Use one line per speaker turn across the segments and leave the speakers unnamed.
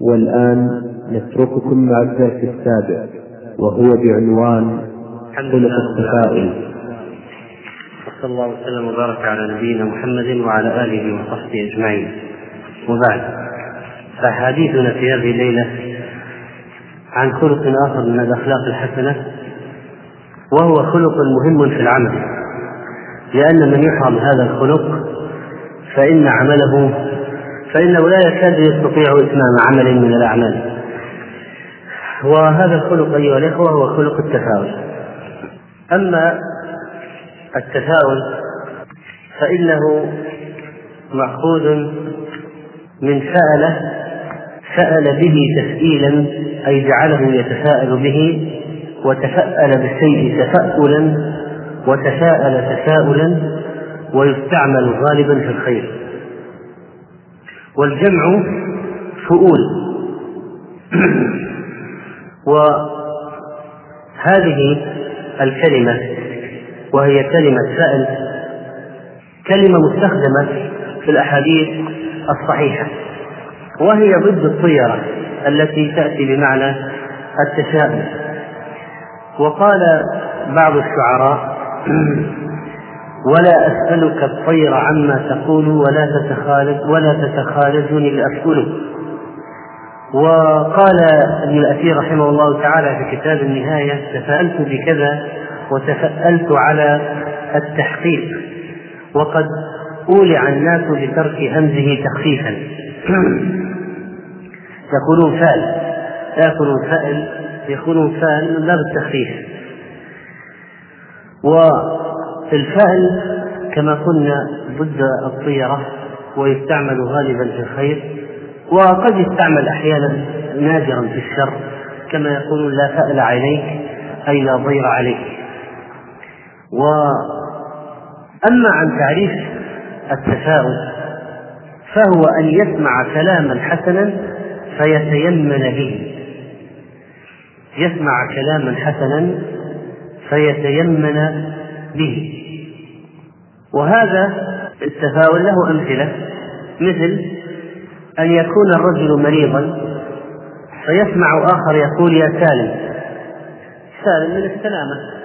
والآن نترككم مع الدرس السابع وهو بعنوان
رب
التفاؤل.
وصلى الله وسلم وبارك على نبينا محمد وعلى آله وصحبه أجمعين وبعد فحديثنا في هذه الليلة عن خلق آخر من الأخلاق الحسنة وهو خلق مهم في العمل لأن من يحرم هذا الخلق فإن عمله فانه لا يكاد يستطيع إتمام عمل من الأعمال. وهذا الخلق أيها الإخوة هو خلق التفاؤل. أما التفاؤل فإنه مأخوذ من سأل سأل به تسئيلا أي جعله يتساءل به وتفأل بالشيء تفألا وتساءل تساؤلا ويستعمل غالبا في الخير. والجمع فؤول. وهذه الكلمة وهي كلمة سأل كلمة مستخدمة في الأحاديث الصحيحة وهي ضد الطيرة التي تأتي بمعنى التشاؤم وقال بعض الشعراء ولا أسألك الطير عما تقول ولا تتخالج ولا تتخالجني الأسئل وقال ابن الأثير رحمه الله تعالى في كتاب النهاية تفاءلت بكذا وتفألت على التحقيق. وقد أولع الناس بترك همزه تخفيفا. يقولون فال لا يقولون فأل يقولون فال من باب التخفيف والفأل كما قلنا ضد الطيرة ويستعمل غالبا في الخير وقد يستعمل أحيانا نادرا في الشر كما يقولون لا فأل عليك أي لا ضير عليك. وأما عن تعريف التفاؤل فهو أن يسمع كلاما حسنا فيتيمن به. يسمع كلاما حسنا فيتيمن به. وهذا التفاؤل له أمثلة مثل أن يكون الرجل مريضا فيسمع آخر يقول يا سالم سالم من السلامة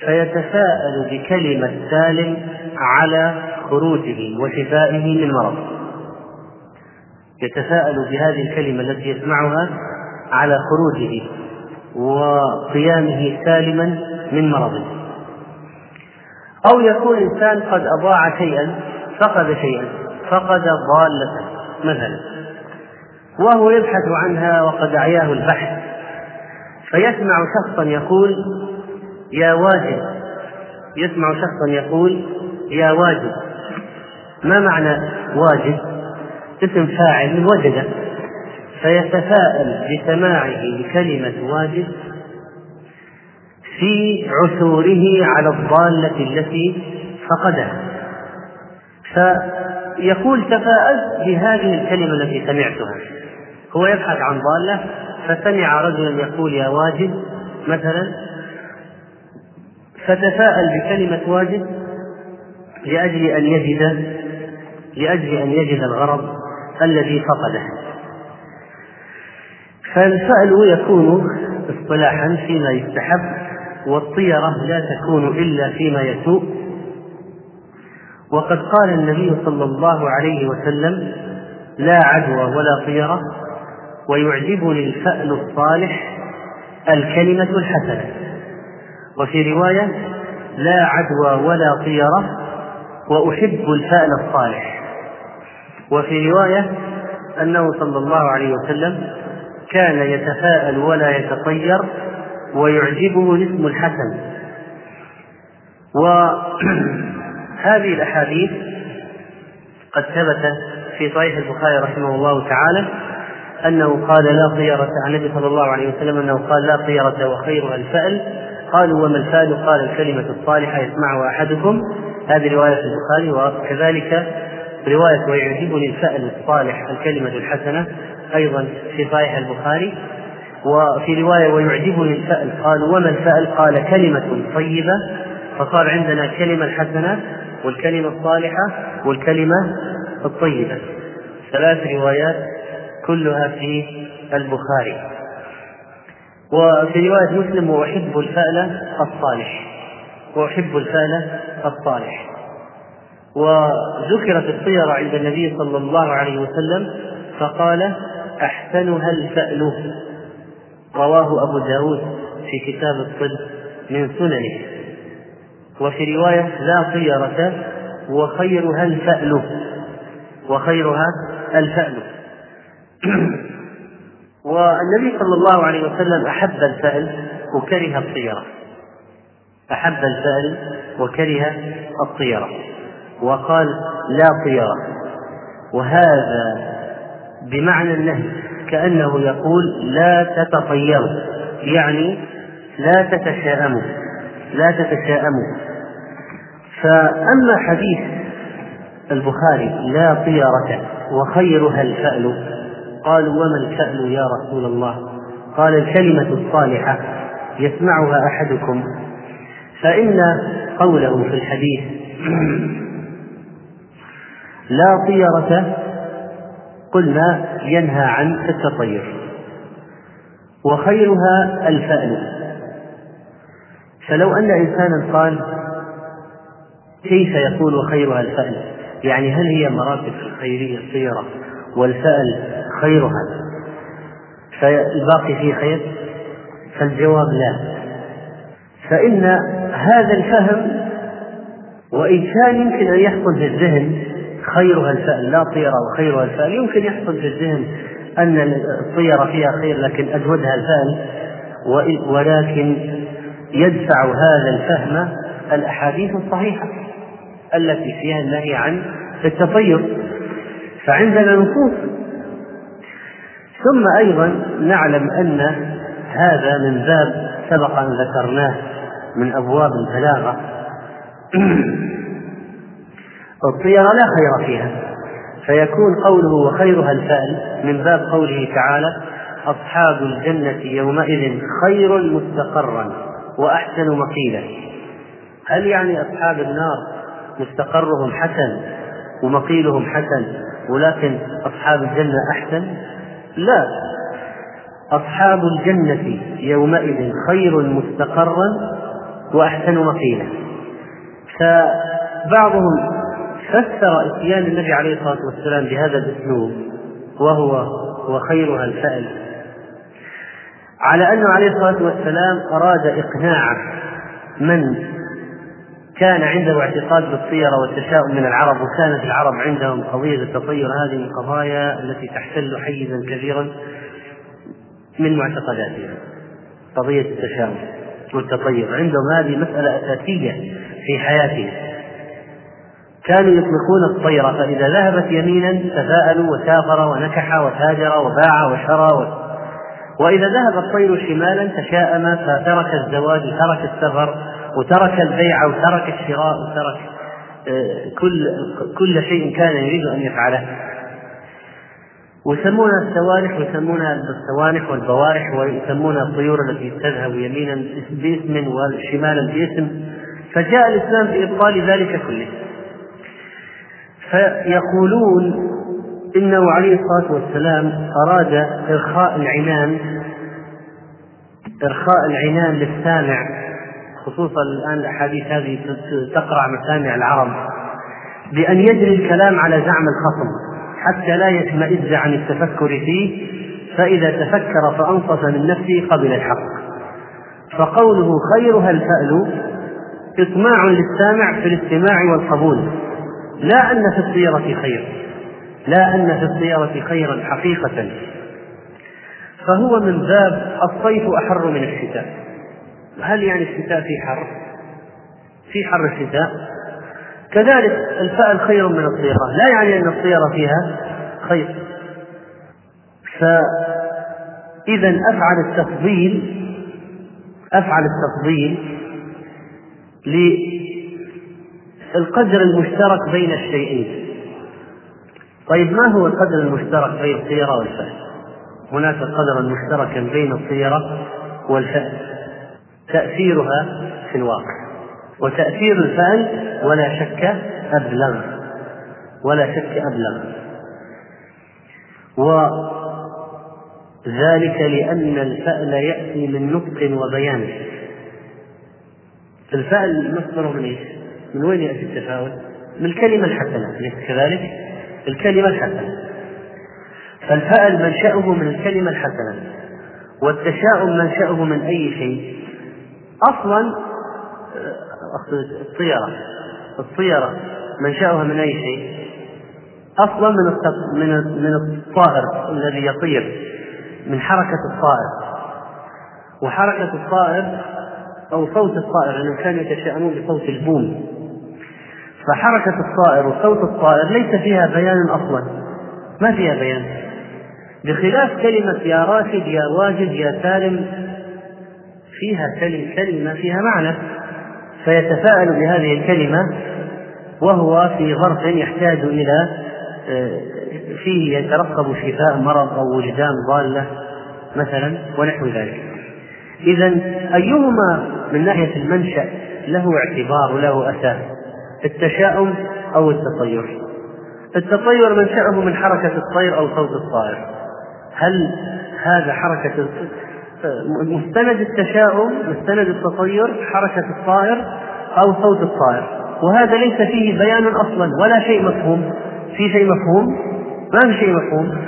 فيتفاءل بكلمة سالم على خروجه وشفائه من مرض. يتفاءل بهذه الكلمة التي يسمعها على خروجه وقيامه سالما من مرضه. أو يكون إنسان قد أضاع شيئا فقد شيئا فقد ضالة مثلا. وهو يبحث عنها وقد أعياه البحث. فيسمع شخصا يقول يا واجد يسمع شخصا يقول يا واجد ما معنى واجد اسم فاعل وجد. فيتفاءل بسماعه لكلمة واجد في عثوره على الضالة التي فقدها. فيقول تفاءلت بهذه الكلمة التي سمعتها. هو يبحث عن ضالة فسمع رجلا يقول يا واجد مثلا فتفاءل بكلمة واجد لأجل أن يجد لأجل أن يجد الغرض الذي فقده. فالفأل يكون اصطلاحا فيما يستحب والطيرة لا تكون إلا فيما يسوء. وقد قال النبي صلى الله عليه وسلم لا عدوى ولا طيرة ويعجبني الفأل الصالح الكلمة الحسنة. وفي رواية لا عدوى ولا طيرة وأحب الفأل الصالح. وفي رواية أنه صلى الله عليه وسلم كان يتفاءل ولا يتطير ويعجبه الاسم الحسن. وهذه الأحاديث قد ثبت في صحيح البخاري رحمه الله تعالى أنه قال لا طيرة عن النبي صلى الله عليه وسلم أنه قال لا طيرة وخيرها الفأل. قالوا وما الفأل؟ قال الكلمة الصالحة يسمعها أحدكم. هذه رواية البخاري وكذلك رواية ويعجبني الفأل الصالح الكلمة الحسنة أيضا في صحيح البخاري. وفي رواية ويعجبني الفأل قالوا وما الفأل قال كلمة طيبة فصار عندنا الكلمة الحسنة والكلمة الصالحة والكلمة الطيبة. ثلاث روايات كلها في البخاري. وفي رواية مسلم وأحب الفأل الصالح. وأحب الفأل الصالح. وذكرت الطيرة عند النبي صلى الله عليه وسلم فقال أحسنها الفأل. رواه أبو داود في كتاب الطب من سننه. وفي رواية لا طيرة وخيرها الفأل. وخيرها الفأل. والنبي صلى الله عليه وسلم أحب الفأل وكره الطيرة. أحب الفأل وكره الطيرة. وقال لا طيرة. وهذا بمعنى النهي. كأنه يقول لا تتطيروا. يعني لا تتشاءموا. لا تتشاءموا. فأما حديث البخاري لا طيرة وخيرها الفأل قالوا وما الفأل يا رسول الله؟ قال الكلمة الصالحة يسمعها أحدكم. فإن قوله في الحديث لا طيرة قلنا ينهى عن التطير. وخيرها الفأل. فلو أن إنسانا قال كيف يكون خيرها الفأل؟ يعني هل هي مراتب الخيرية الطيرة والفأل خيرها؟ فالباقي فيه خير؟ فالجواب لا. فإن هذا الفهم وإن كان يمكن أن يحصل في الذهن خيرها الفأل لا طيرة وخيرها الفأل. يمكن يحصل في الذهن أن الطيرة فيها خير لكن أجودها الفأل ولكن يدفع هذا الفهم الأحاديث الصحيحة التي فيها النهي عن التطير. فعندنا نصوص. ثم أيضا نعلم أن هذا من باب سبق أن ذكرناه من أبواب البلاغة. الطيرة لا خير فيها. فيكون قوله وخيرها الفأل من باب قوله تعالى أصحاب الجنة يومئذ خير مستقرا وأحسن مقيلا. هل يعني أصحاب النار مستقرهم حسن ومقيلهم حسن ولكن أصحاب الجنة أحسن؟ لا. أصحاب الجنة يومئذ خير مستقرا وأحسن مقيلا. فبعضهم فسر إتيان النبي عليه الصلاة والسلام بهذا الأسلوب وهو وخيرها الفأل. على أنه عليه الصلاة والسلام أراد إقناع من كان عنده اعتقاد بالطيرة والتشاؤم من العرب وكانت العرب عندهم قضية التطير هذه من القضايا التي تحتل حيزا كبيرا من معتقداتهم قضية التشاؤم والتطير. عندهم هذه مسألة أساسية في حياتهم. كانوا يطلقون الطير فإذا ذهبت يمينا تفاءلوا وسافر ونكح وتاجر وباع وشرى وإذا ذهب الطير شمالا تشاءم فترك الزواج ترك السفر وترك البيع وترك الشراء وترك آه، كل كل شيء كان يريد أن يفعله. ويسمونها السوانح ويسمونها السوانح والبوارح ويسمونها الطيور التي تذهب يمينا باسم وشمالا باسم. فجاء الإسلام بابطال ذلك كله. فيقولون إنه عليه الصلاة والسلام أراد إرخاء العنان إرخاء العنان للسامع خصوصا الآن الأحاديث هذه تقرع مسامع العرب بأن يجري الكلام على زعم الخصم حتى لا يشمئز عن التفكر فيه فإذا تفكر فأنصف من نفسه قبل الحق. فقوله خيرها الفأل إطماع للسامع في الاستماع والقبول. لا أن في السيرة خير لا أن في السيرة خيرا حقيقة. فهو من باب الصيف أحر من الشتاء. هل يعني الشتاء في حر؟ في حر الشتاء. كذلك الفأل خير من الطيرة لا يعني أن الطيرة فيها خير. فإذا أفعل التفضيل أفعل التفضيل للقدر المشترك بين الشيئين. طيب ما هو القدر المشترك بين الطيرة والفأل؟ هناك قدرا مشتركا بين الطيرة والفأل تأثيرها في الواقع. وتأثير الفعل ولا شك أبلغ. ولا شك أبلغ. ذلك لأن الفأل يأتي من نطق وبيان. الفأل مصدره من إيش؟ من وين يأتي التفاؤل؟ من الكلمة الحسنة أليس كذلك؟ الكلمة الحسنة فالفأل منشأه من الكلمة الحسنة والتشاؤم منشأه من أي شيء أصلا الطيرة الطيرة منشأها من أي شيء؟ أصلا من من من الطائر الذي يطير من حركة الطائر وحركة الطائر أو صوت الطائر لأنهم كانوا يتشائمون بصوت البوم فحركة الطائر وصوت الطائر ليس فيها بيان أصلا. ما فيها بيان؟ بخلاف كلمة يا راشد يا واجد يا سالم فيها كلمة فيها معنى. فيتفاءل بهذه الكلمة وهو في ظرف يحتاج إلى آه، فيه يترقب شفاء مرض أو وجدان ضالة مثلا ونحو ذلك. إذا أيهما من ناحية المنشأ له اعتبار وله أساس التشاؤم أو التطير. التطير منشأه من حركة الطير أو صوت الطائر. هل هذا حركة مستند التشاؤم مستند التطير حركة الطائر أو صوت الطائر؟ وهذا ليس فيه بيان أصلا ولا شيء مفهوم. في شيء مفهوم؟ ما في شيء مفهوم.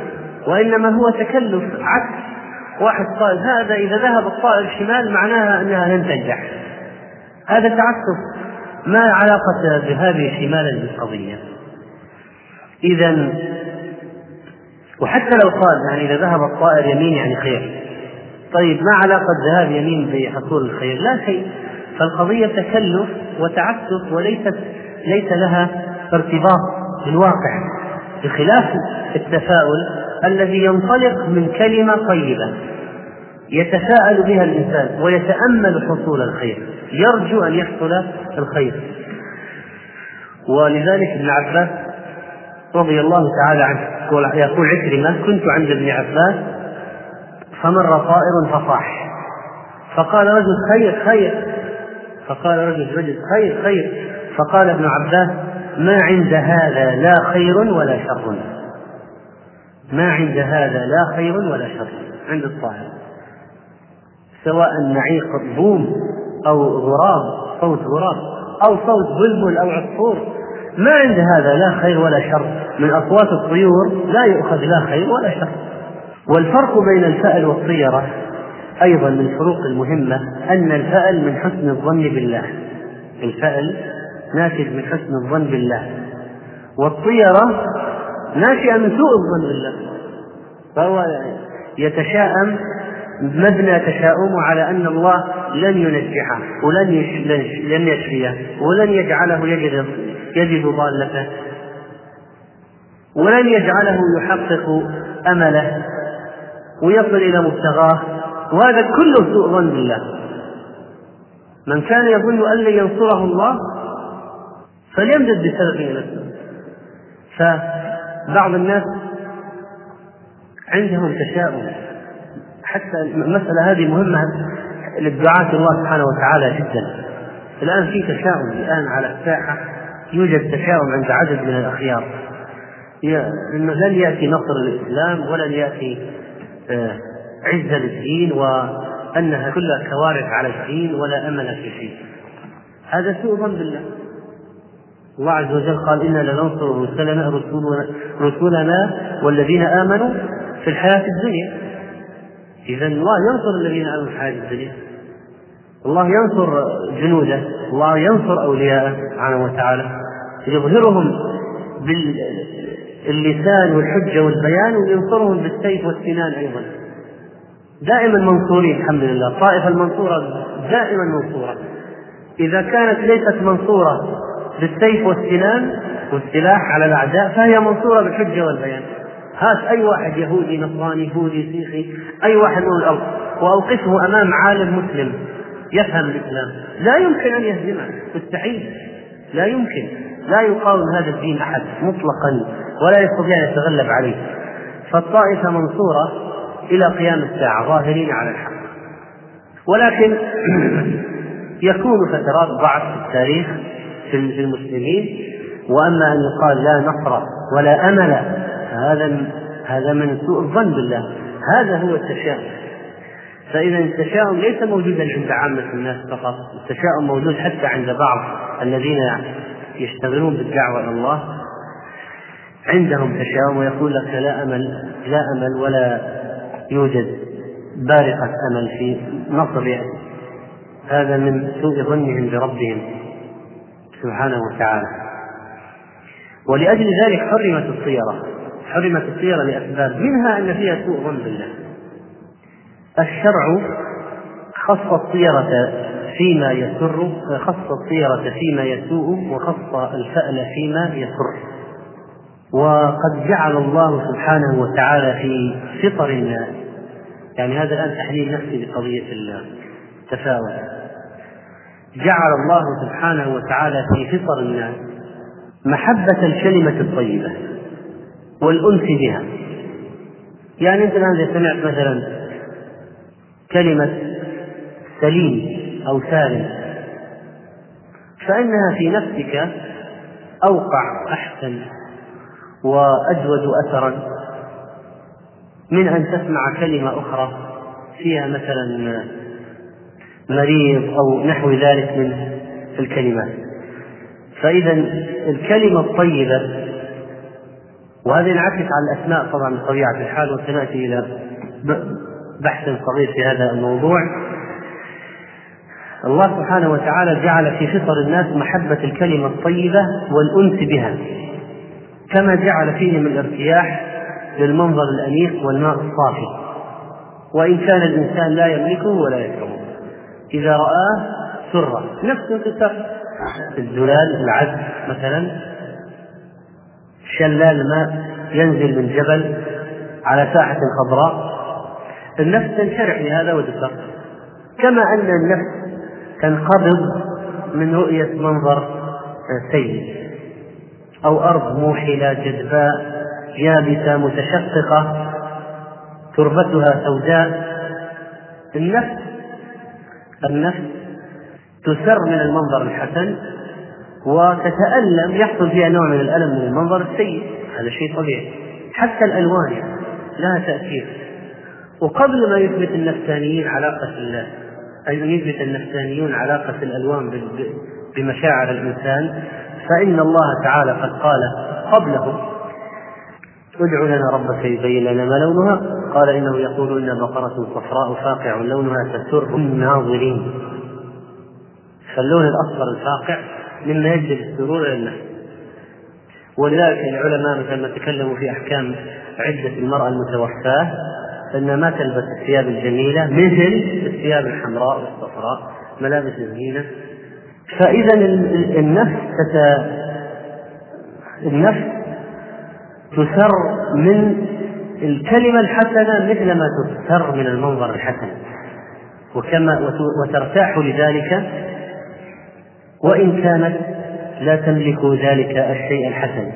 وإنما هو تكلف عكس. واحد قال هذا إذا ذهب الطائر شمال معناها أنها لن تنجح. هذا تعسف ما علاقة بهذه شمالا بالقضية؟ إذا وحتى لو قال يعني إذا ذهب الطائر يمين يعني خير. طيب ما علاقة ذهاب يمين بحصول الخير؟ لا شيء. فالقضية تكلف وتعسف وليست ليس لها ارتباط بالواقع بخلاف التفاؤل الذي ينطلق من كلمة طيبة. يتساءل بها الإنسان ويتأمل حصول الخير. يرجو أن يحصل الخير. ولذلك ابن عباس رضي الله تعالى عنه يقول عكرمة كنت عند ابن عباس فمر طائر فصاح. فقال رجل خير خير. فقال رجل رجل خير خير. فقال ابن عباس ما عند هذا لا خير ولا شر. ما عند هذا لا خير ولا شر. عند الطائر. سواء نعيق بوم أو غراب صوت غراب أو صوت بلبل أو عصفور. ما عند هذا لا خير ولا شر. من أصوات الطيور لا يؤخذ لا خير ولا شر. والفرق بين الفأل والطيرة أيضا من الفروق المهمة أن الفأل من حسن الظن بالله. الفأل ناتج من حسن الظن بالله. والطيرة ناشئة من سوء الظن بالله. فهو يتشاءم مبنى تشاؤمه على أن الله لن ينجحه ولن لن يشفيه ولن يجعله يجد يجد ضالته ولن يجعله يحقق أمله ويصل إلى مبتغاه. وهذا كله سوء ظن بالله. من كان يظن أن لن ينصره الله فليمدد بسبب السماء فبعض الناس عندهم تشاؤم. حتى المسألة هذه مهمة للدعاة الله سبحانه وتعالى جدا. الآن في تشاؤم الآن على الساحة يوجد تشاؤم عند عدد من الأخيار. انه لن يأتي نصر الإسلام ولن يأتي آه، عزه للدين وأنها كلها كوارث على الدين ولا أمل في شيء. هذا سوء ظن بالله. الله عز وجل قال إنا لننصر رسلنا رسولنا, والذين آمنوا في الحياة الدنيا. إذا الله ينصر الذين في الحياة الدنيا. الله ينصر جنوده. الله ينصر أولياءه سبحانه وتعالى. يظهرهم باللسان والحجة والبيان وينصرهم بالسيف والسنان أيضا. دائما منصورين الحمد لله. الطائفه المنصورة دائما منصورة. إذا كانت ليست منصورة بالسيف والسنان والسلاح على الأعداء فهي منصورة بالحجة والبيان. هات أي واحد يهودي نصراني يهودي سيخي أي واحد من الأرض. وأوقفه أمام عالم مسلم يفهم الإسلام. لا يمكن أن يهزمه مستحيل لا يمكن. لا يقاوم هذا الدين أحد مطلقا ولا يستطيع أن يتغلب عليه. فالطائفة منصورة إلى قيام الساعة ظاهرين على الحق. ولكن يكون فترات ضعف في التاريخ في المسلمين وأما أن يقال لا نصر ولا أمل هذا هذا من سوء الظن بالله. هذا هو التشاؤم. فإذا التشاؤم ليس موجودا عند عامة الناس فقط. التشاؤم موجود حتى عند بعض الذين يشتغلون بالدعوة إلى الله. عندهم تشاؤم ويقول لك لا أمل لا أمل ولا يوجد بارقة أمل في نصر هذا من سوء ظنهم بربهم سبحانه وتعالى. ولأجل ذلك حرمت الطيرة. حرمت الطيرة لأسباب منها أن فيها سوء ظن بالله. الشرع خص الطيرة فيما يسر خص الطيرة فيما يسوء وخص الفأل فيما يسر. وقد جعل الله سبحانه وتعالى في فطر الناس. يعني هذا الآن تحليل نفسي لقضية التفاؤل جعل الله سبحانه وتعالى في فطر الناس محبة الكلمة الطيبة. والأنس بها. يعني أنت الآن إذا سمعت مثلا كلمة سليم أو سالم فإنها في نفسك أوقع أحسن وأجود أثرا من أن تسمع كلمة أخرى فيها مثلا مريض أو نحو ذلك من الكلمات. فإذا الكلمة الطيبة وهذا ينعكس على الأسماء طبعا بطبيعة الحال وسنأتي إلى بحث صغير في هذا الموضوع. الله سبحانه وتعالى جعل في فطر الناس محبة الكلمة الطيبة والأنس بها كما جعل فيهم الارتياح للمنظر الأنيق والماء الصافي. وإن كان الإنسان لا يملكه ولا يكرهه إذا رآه سر نفسه تسر الزلال العذب مثلا. شلال ماء ينزل من جبل على ساحة خضراء. النفس تنشرح لهذا وتسر كما أن النفس تنقبض من رؤية منظر سيء أو أرض موحلة جدباء يابسة متشققة تربتها سوداء. النفس النفس تسر من المنظر الحسن وتتألم يحصل فيها نوع من الألم من المنظر السيء. هذا شيء طبيعي. حتى الألوان يعني لها تأثير. وقبل ما يثبت النفسانيين علاقة الله أي يثبت النفسانيون علاقة الألوان بمشاعر الإنسان فإن الله تعالى قد قال قبلهم ادع لنا ربك يبين لنا ما لونها. قال إنه يقول إن بقرة صفراء فاقع لونها تسر الناظرين. فاللون الأصفر الفاقع مما يجلب السرور إلى النفس ولذلك العلماء مثلا تكلموا في أحكام عدة المرأة المتوفاة أنها ما تلبس الثياب الجميلة مثل الثياب الحمراء والصفراء ملابس الزينة فإذا النفس. النفس تسر من الكلمة الحسنة مثل ما تسر من المنظر الحسن وكما وترتاح لذلك وإن كانت لا تملك ذلك الشيء الحسن.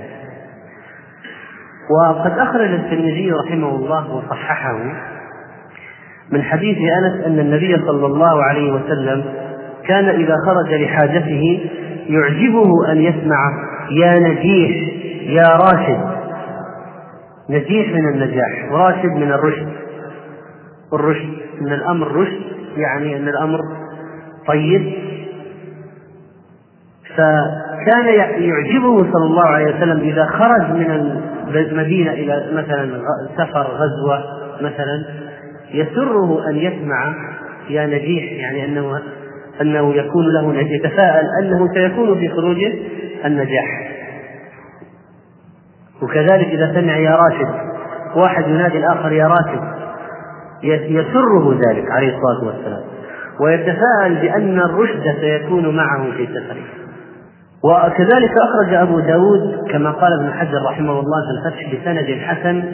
وقد أخرج الترمذي رحمه الله وصححه من حديث أنس أن النبي صلى الله عليه وسلم كان إذا خرج لحاجته يعجبه أن يسمع يا نجيح يا راشد نجيح من النجاح وراشد من الرشد. الرشد إن الأمر رشد يعني إن الأمر طيب. فكان يعجبه صلى الله عليه وسلم إذا خرج من المدينة إلى مثلا سفر غزوة مثلا يسره أن يسمع يا نجيح يعني انه أنه يكون له يتفاءل أنه سيكون في خروجه النجاح. وكذلك إذا سمع يا راشد واحد ينادي الآخر يا راشد يسره ذلك عليه الصلاة والسلام ويتفاءل بأن الرشد سيكون معه في سفره. وكذلك أخرج أبو داود كما قال ابن حجر رحمه الله في الفتح بسند حسن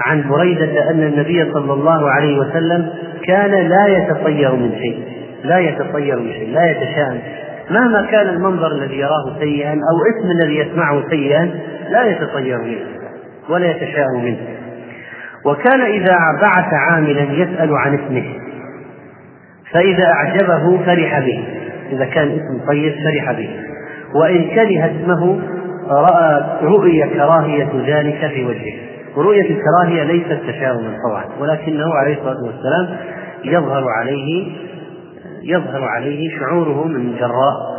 عن بريدة أن النبي صلى الله عليه وسلم كان لا يتطير من شيء لا يتطير من شيء لا يتشائم. مهما كان المنظر الذي يراه سيئا أو اسم الذي يسمعه سيئا لا يتطير منه ولا يتشاءم منه. وكان إذا بعث عاملا يسأل عن اسمه فإذا أعجبه فرح به إذا كان اسم طيب فرح به. وإن كره اسمه رأى رؤي كراهية ذلك في وجهه. ورؤية الكراهية ليست تشاؤما طبعا ولكنه عليه الصلاة والسلام يظهر عليه يظهر عليه شعوره من جراء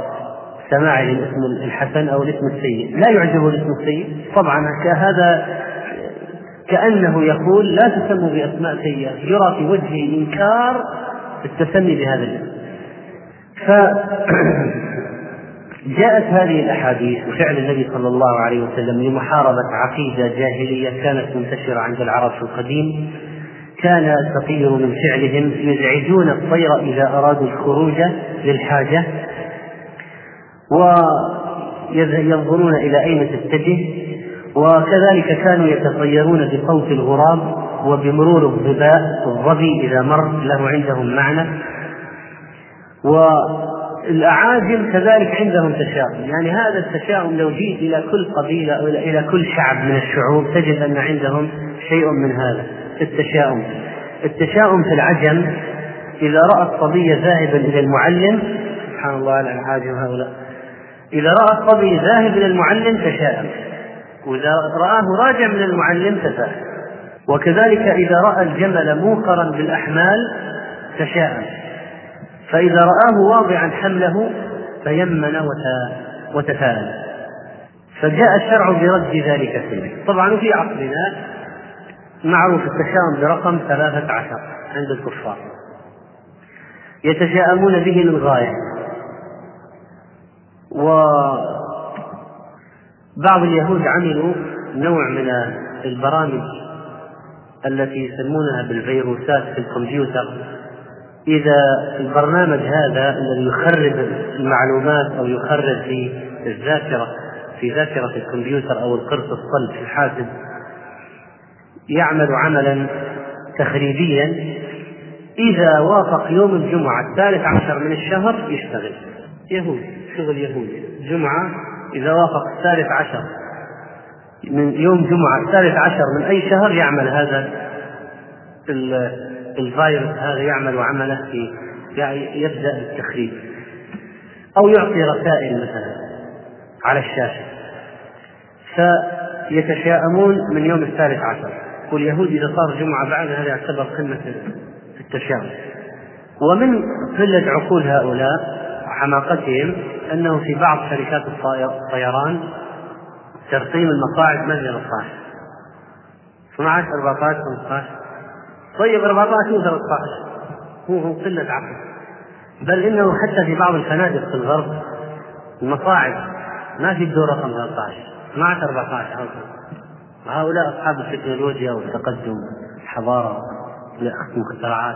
سماع الاسم الحسن أو الاسم السيء، لا يعجبه الاسم السيء، طبعا هذا كأنه يقول لا تسموا بأسماء سيئة، يرى في وجهه إنكار التسمي بهذا الاسم. ف جاءت هذه الأحاديث وفعل النبي صلى الله عليه وسلم لمحاربة عقيدة جاهلية كانت منتشرة عند العرب في القديم كان التطير من فعلهم يزعجون الطير إذا أرادوا الخروج للحاجة وينظرون إلى أين تتجه وكذلك كانوا يتطيرون بصوت الغراب وبمرور الظباء الظبي إذا مر له عندهم معنى الأعاجم كذلك عندهم تشاؤم. يعني هذا التشاؤم لو جيت إلى كل قبيلة أو إلى كل شعب من الشعوب تجد أن عندهم شيء من هذا التشاؤم. التشاؤم في العجم إذا رأى الصبي ذاهبا إلى المعلم سبحان الله على العاجم هؤلاء إذا رأى الصبي ذاهب إلى المعلم تشاءم وإذا رآه راجع من المعلم تفاءل وكذلك إذا رأى الجمل موقرا بالأحمال تشاءم فإذا رآه واضعا حمله تيمن وتفاءل. فجاء الشرع برد ذلك كله. طبعا في عصرنا معروف التشاؤم برقم ثلاثة عشر عند الكفار. يتشاءمون به للغاية وبعض اليهود عملوا نوع من البرامج التي يسمونها بالفيروسات في الكمبيوتر. إذا البرنامج هذا الذي يخرب المعلومات أو يخرب في الذاكرة في ذاكرة الكمبيوتر أو القرص الصلب في الحاسب يعمل عملا تخريبيا إذا وافق يوم الجمعة الثالث عشر من الشهر يشتغل. يهود شغل يهودي جمعة إذا وافق الثالث عشر من يوم جمعة الثالث عشر من أي شهر يعمل هذا الفيروس هذا يعمل عمله في يعني يبدأ بالتخريب. أو يعطي رسائل مثلا على الشاشة. فيتشاءمون من يوم الثالث عشر. واليهود إذا صار جمعة بعد هذا يعتبر قمة التشاؤم. ومن قلة عقول هؤلاء وحماقتهم أنه في بعض شركات الطيران ترقيم المقاعد هي 13 12 14 15 طيب 14 و 13 هو هو قلة عقل. بل إنه حتى في بعض الفنادق في الغرب المصاعد ما في الدور رقم 13 12 14 أو هؤلاء أصحاب التكنولوجيا والتقدم الحضارة المخترعات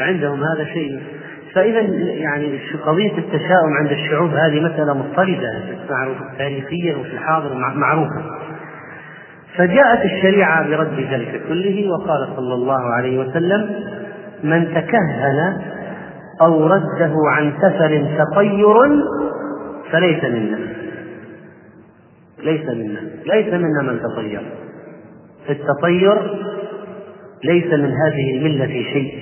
عندهم هذا شيء فإذا يعني قضية التشاؤم عند الشعوب هذه مسألة مضطردة تاريخيا وفي الحاضر معروفة. فجاءت الشريعة برد ذلك كله وقال صلى الله عليه وسلم من تكهن أو رده عن سفر تطير فليس منا. ليس منا ليس منا من تطير. التطير ليس من هذه الملة في شيء.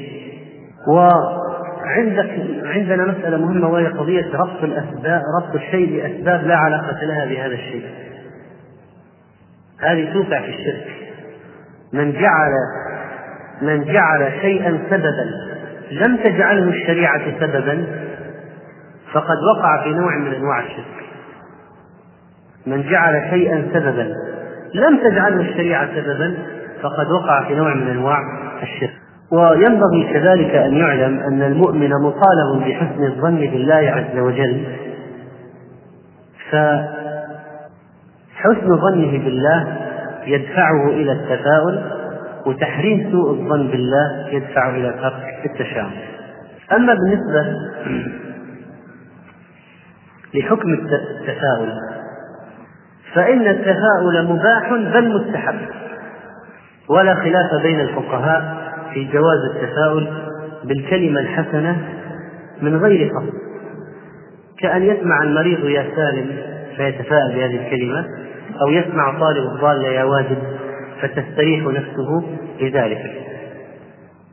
وعندك عندنا مسألة مهمة وهي قضية ربط الأسباب ربط الشيء بأسباب لا علاقة لها بهذا الشيء. هذه توقع في الشرك. من جعل من جعل شيئا سببا لم تجعله الشريعة سببا فقد وقع في نوع من أنواع الشرك. من جعل شيئا سببا لم تجعله الشريعة سببا فقد وقع في نوع من أنواع الشرك. وينبغي كذلك أن يعلم أن المؤمن مطالب بحسن الظن بالله عز وجل ف حسن ظنه بالله يدفعه إلى التفاؤل وتحريم سوء الظن بالله يدفعه إلى ترك التشاؤم. أما بالنسبة لحكم التفاؤل فإن التفاؤل مباح بل مستحب ولا خلاف بين الفقهاء في جواز التفاؤل بالكلمة الحسنة من غير قصد كأن يسمع المريض يا سالم فيتفاءل بهذه الكلمة أو يسمع طالب الضال يا واجب فتستريح نفسه لذلك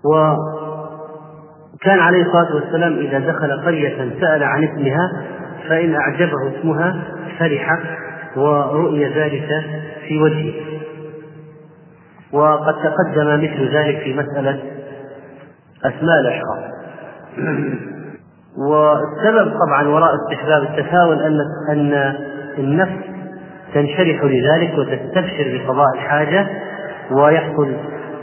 وكان عليه الصلاة والسلام إذا دخل قرية سأل عن اسمها فإن أعجبه اسمها فرح ورؤي ذلك في وجهه. وقد تقدم مثل ذلك في مسألة أسماء الأشخاص. والسبب طبعا وراء استحباب التفاؤل أن أن النفس تنشرح لذلك وتستبشر بقضاء الحاجة ويحصل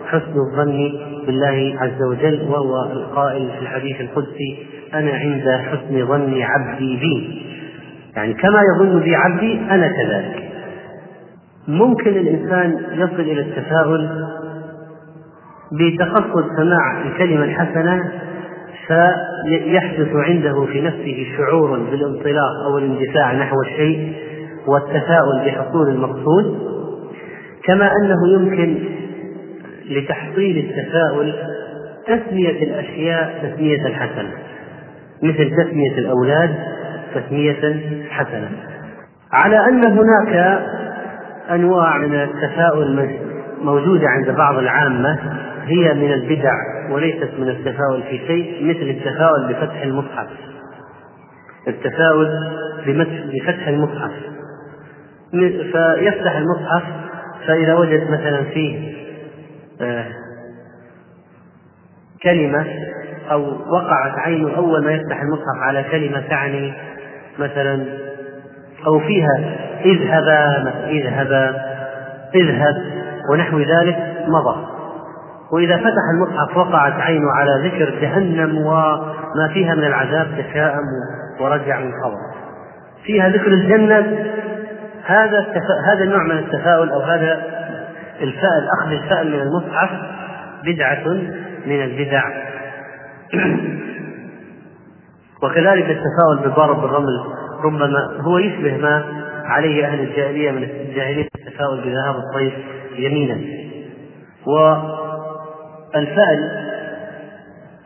حسن الظن بالله عز وجل وهو القائل في الحديث القدسي أنا عند حسن ظن عبدي بي. يعني كما يظن بي عبدي أنا كذلك. ممكن الإنسان يصل إلى التفاؤل بتقصد سماع الكلمة الحسنة فيحدث عنده في نفسه شعور بالانطلاق أو الاندفاع نحو الشيء والتفاؤل بحصول المقصود كما أنه يمكن لتحصيل التفاؤل تسمية الأشياء تسمية حسنة مثل تسمية الأولاد تسمية حسنة على أن هناك أنواع من التفاؤل موجودة عند بعض العامة هي من البدع وليست من التفاؤل في شيء مثل التفاؤل بفتح المصحف. التفاؤل بفتح المصحف. فيفتح المصحف فإذا وجد مثلا فيه آه، كلمة أو وقعت عينه أول ما يفتح المصحف على كلمة تعني مثلا أو فيها اذهبا اذهبا اذهب ونحو ذلك مضى. وإذا فتح المصحف وقعت عينه على ذكر جهنم وما فيها من العذاب تشاءم ورجع من خبر فيها ذكر الجنة هذا هذا النوع من التفاؤل أو هذا الفأل أخذ الفأل من المصحف بدعة من البدع. وكذلك التفاؤل بضرب الرمل ربما هو يشبه ما عليه أهل الجاهلية من الجاهلية التفاؤل بذهاب الطيف يمينا. والفأل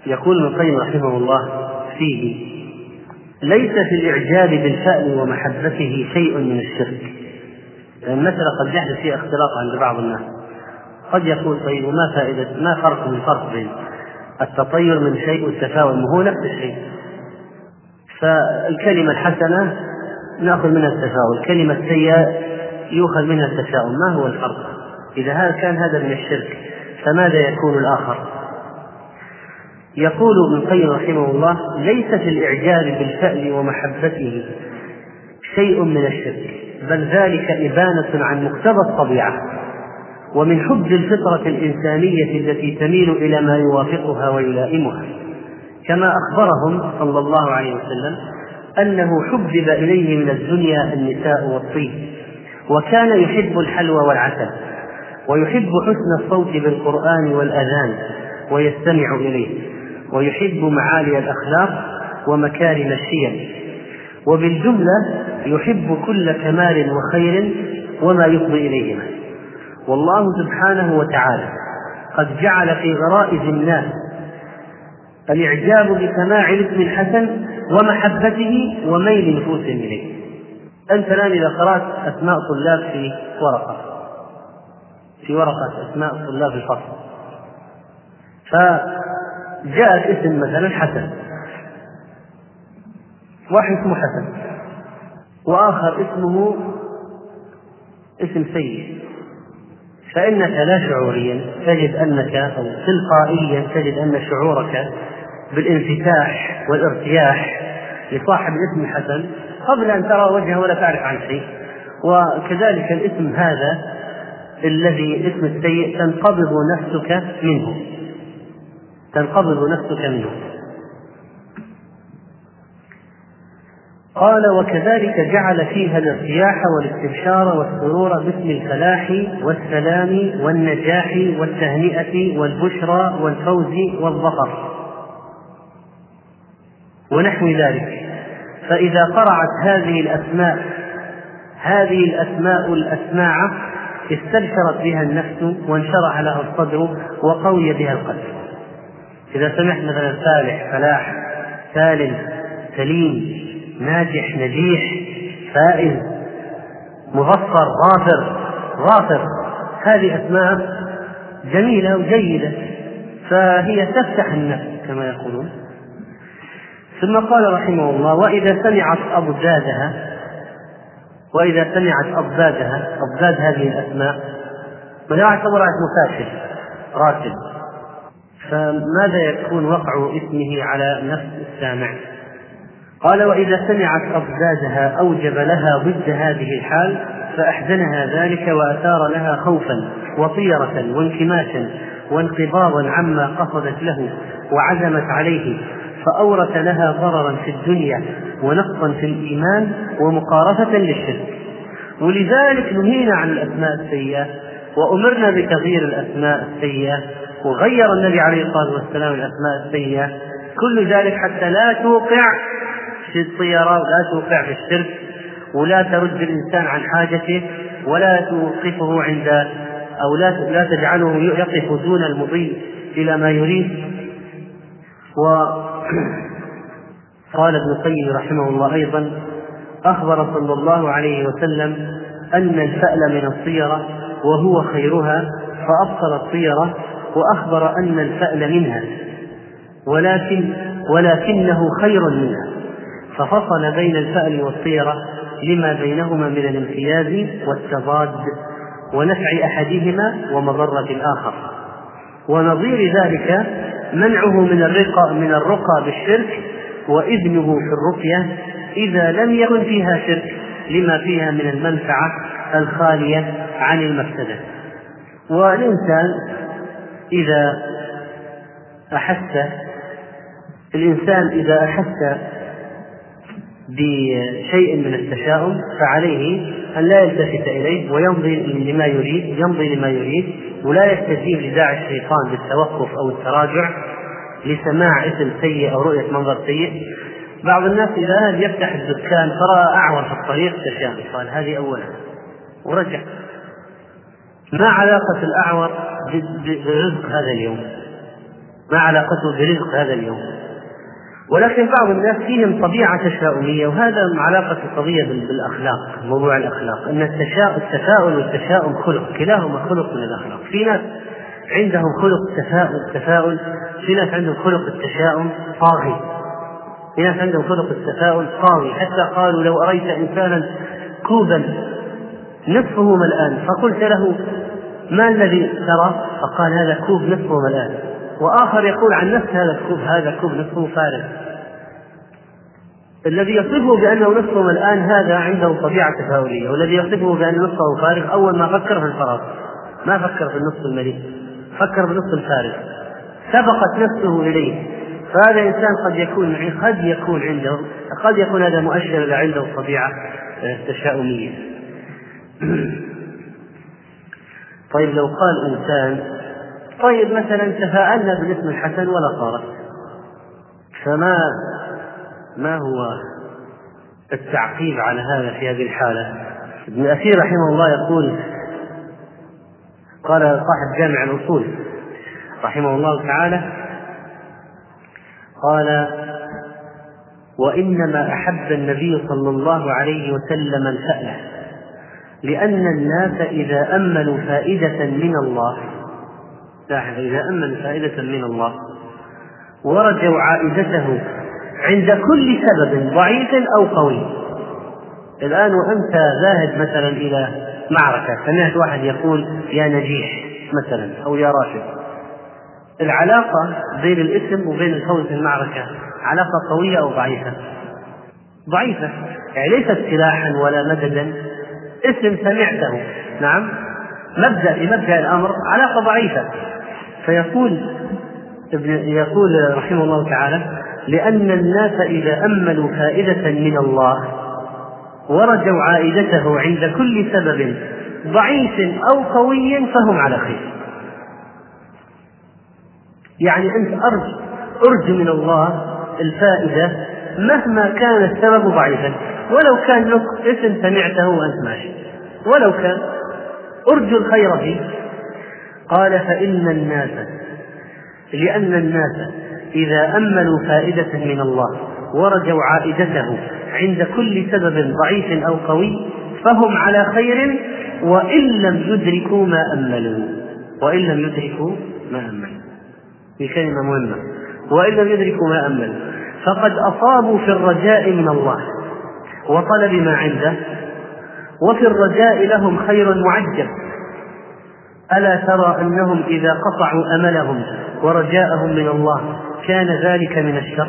يقول ابن القيم رحمه الله فيه ليس في الإعجاب بالفأل ومحبته شيء من الشرك. المسألة قد يحدث فيها اختلاط عند بعض الناس. قد يقول طيب وما فائدة ما فرق من فرق بين التطير من شيء والتفاؤل هو نفس الشيء. فالكلمة الحسنة نأخذ منها التفاؤل الكلمة السيئة يؤخذ منها التشاؤم ما هو الفرق؟ إذا هذا كان هذا من الشرك فماذا يكون الآخر؟ يقول ابن القيم رحمه الله ليس في الإعجاب بالفأل ومحبته شيء من الشرك. بل ذلك إبانة عن مقتضى الطبيعة. ومن حب الفطرة الإنسانية التي تميل إلى ما يوافقها ويلائمها. كما أخبرهم صلى الله عليه وسلم أنه حبب إليه من الدنيا النساء والطيب وكان يحب الحلوى والعسل. ويحب حسن الصوت بالقرآن والأذان. ويستمع إليه. ويحب معالي الأخلاق ومكارم الشيم. وبالجملة يحب كل كمال وخير وما يفضي إليهما. والله سبحانه وتعالى قد جعل في غرائز الناس الإعجاب بسماع الاسم الحسن ومحبته وميل نفوسهم إليه. أنت الآن إذا قرأت أسماء طلاب في ورقة في ورقة أسماء طلاب الفصل فجاءت اسم مثلا حسن. واحد اسمه حسن وآخر اسمه اسم سيء فإنك لا شعوريا تجد أنك أو تلقائيا تجد أن شعورك بالانفتاح والارتياح لصاحب الاسم الحسن قبل أن ترى وجهه ولا تعرف عن شيء. وكذلك الاسم هذا الذي اسم السيء تنقبض نفسك منه. تنقبض نفسك منه. قال وكذلك جعل فيها الارتياح والاستبشار والسرور باسم الفلاح والسلام والنجاح والتهنئة والبشرى والفوز والظفر. ونحو ذلك. فإذا قرعت هذه الأسماء هذه الأسماء الأسماع استبشرت بها النفس وانشرح لها الصدر وقوي بها القلب. إذا سمعت مثلا فالح فلاح سالم سليم ناجح نجيح فائز مظفر غافر غافر. هذه أسماء جميلة وجيدة فهي تفتح النفس كما يقولون. ثم قال رحمه الله وإذا سمعت أضدادها وإذا سمعت أضدادها أضداد هذه الأسماء ولا اعتبر مفاسد راتب فماذا يكون وقع اسمه على نفس السامع؟ قال وإذا سمعت أضدادها أوجب لها ضد هذه الحال فأحزنها ذلك وأثار لها خوفا وطيرة وانكماشا وانقباضا عما قصدت له وعزمت عليه فأورث لها ضررا في الدنيا ونقصا في الإيمان ومقارفة للشرك. ولذلك نهينا عن الأسماء السيئة وأمرنا بتغيير الأسماء السيئة وغير النبي عليه الصلاة والسلام الأسماء السيئة. كل ذلك حتى لا توقع في الطيرة ولا توقع في الشرك ولا ترد الإنسان عن حاجته ولا توقفه عند أو لا لا تجعله يقف دون المضي إلى ما يريد. وقال ابن القيم رحمه الله أيضا أخبر صلى الله عليه وسلم أن الفأل من الطيرة وهو خيرها فأبطل الطيرة وأخبر أن الفأل منها ولكن ولكنه خير منها. ففصل بين الفأل والطيرة لما بينهما من الامتياز والتضاد ونفع أحدهما ومضرة الآخر. ونظير ذلك منعه من الرقى من الرقى بالشرك وإذنه في الرقية إذا لم يكن فيها شرك لما فيها من المنفعة الخالية عن المفسدة. والإنسان إذا أحس الإنسان إذا أحس بشيء من التشاؤم فعليه أن لا يلتفت إليه ويمضي لما يريد يمضي لما يريد ولا يستجيب لداعي الشيطان بالتوقف أو التراجع لسماع اسم سيء أو رؤية منظر سيء. بعض الناس إذا ذهب يفتح الدكان فرأى أعور في الطريق تشاؤم قال هذه أولا. ورجع. ما علاقة الأعور برزق هذا اليوم؟ ما علاقته برزق هذا اليوم؟ ولكن بعض الناس فيهم طبيعة تشاؤمية وهذا علاقة القضية بالأخلاق موضوع الأخلاق. أن التفاؤل والتشاؤم خلق كلاهما خلق من الأخلاق. في ناس عندهم خلق التفاؤل التفاؤل في ناس عندهم خلق التشاؤم طاغي. في ناس عندهم خلق التفاؤل طاغي. حتى قالوا لو أريت إنسانا كوبا نصفه ملآن فقلت له ما الذي ترى؟ فقال هذا كوب نصفه ملآن. وآخر يقول عن نفس هذا الكوب هذا كوب نصفه فارغ. الذي يصفه بأنه نصفه الآن هذا عنده طبيعة تفاؤلية والذي يصفه بأن نصفه فارغ أول ما فكر في الفراغ. ما فكر في النصف المليء فكر بالنصف الفارغ. سبقت نفسه إليه. فهذا إنسان قد يكون قد يكون عنده قد يكون هذا مؤشر عنده الطبيعة التشاؤمية طيب لو قال إنسان طيب مثلا تفاءلنا بالاسم الحسن ولا صارت؟ فما ما هو التعقيب على هذا في هذه الحالة؟ ابن أثير رحمه الله يقول قال صاحب جامع الأصول رحمه الله تعالى قال وإنما أحب النبي صلى الله عليه وسلم الفألة لأن الناس إذا أملوا فائدة من الله لاحظ إذا أمن فائدة من الله. ورجوا عائدته عند كل سبب ضعيف أو قوي. الآن وأنت ذاهب مثلا إلى معركة سمعت واحد يقول يا نجيح مثلا أو يا راشد. العلاقة بين الاسم وبين الفوز في المعركة علاقة قوية أو ضعيفة؟ ضعيفة يعني ليست سلاحا ولا مددا. اسم سمعته نعم. مبدأ في مبدأ الأمر علاقة ضعيفة. فيقول يقول رحمه الله تعالى لأن الناس إذا أملوا فائدة من الله ورجوا عائدته عند كل سبب ضعيف أو قوي فهم على خير. يعني أنت أرج أرج من الله الفائدة مهما كان السبب ضعيفا. ولو كان لك اسم سمعته وأنت ماشي. ولو كان أرجو الخير فيه قال فإن الناس لأن الناس إذا أملوا فائدة من الله ورجوا عائدته عند كل سبب ضعيف أو قوي فهم على خير وإن لم يدركوا ما أملوا. وإن لم يدركوا ما أملوا. في كلمة مهمة. وإن لم يدركوا ما أملوا. فقد أصابوا في الرجاء من الله. وطلب ما عنده وفي الرجاء لهم خير معجل ألا ترى أنهم إذا قطعوا أملهم ورجاءهم من الله كان ذلك من الشر؟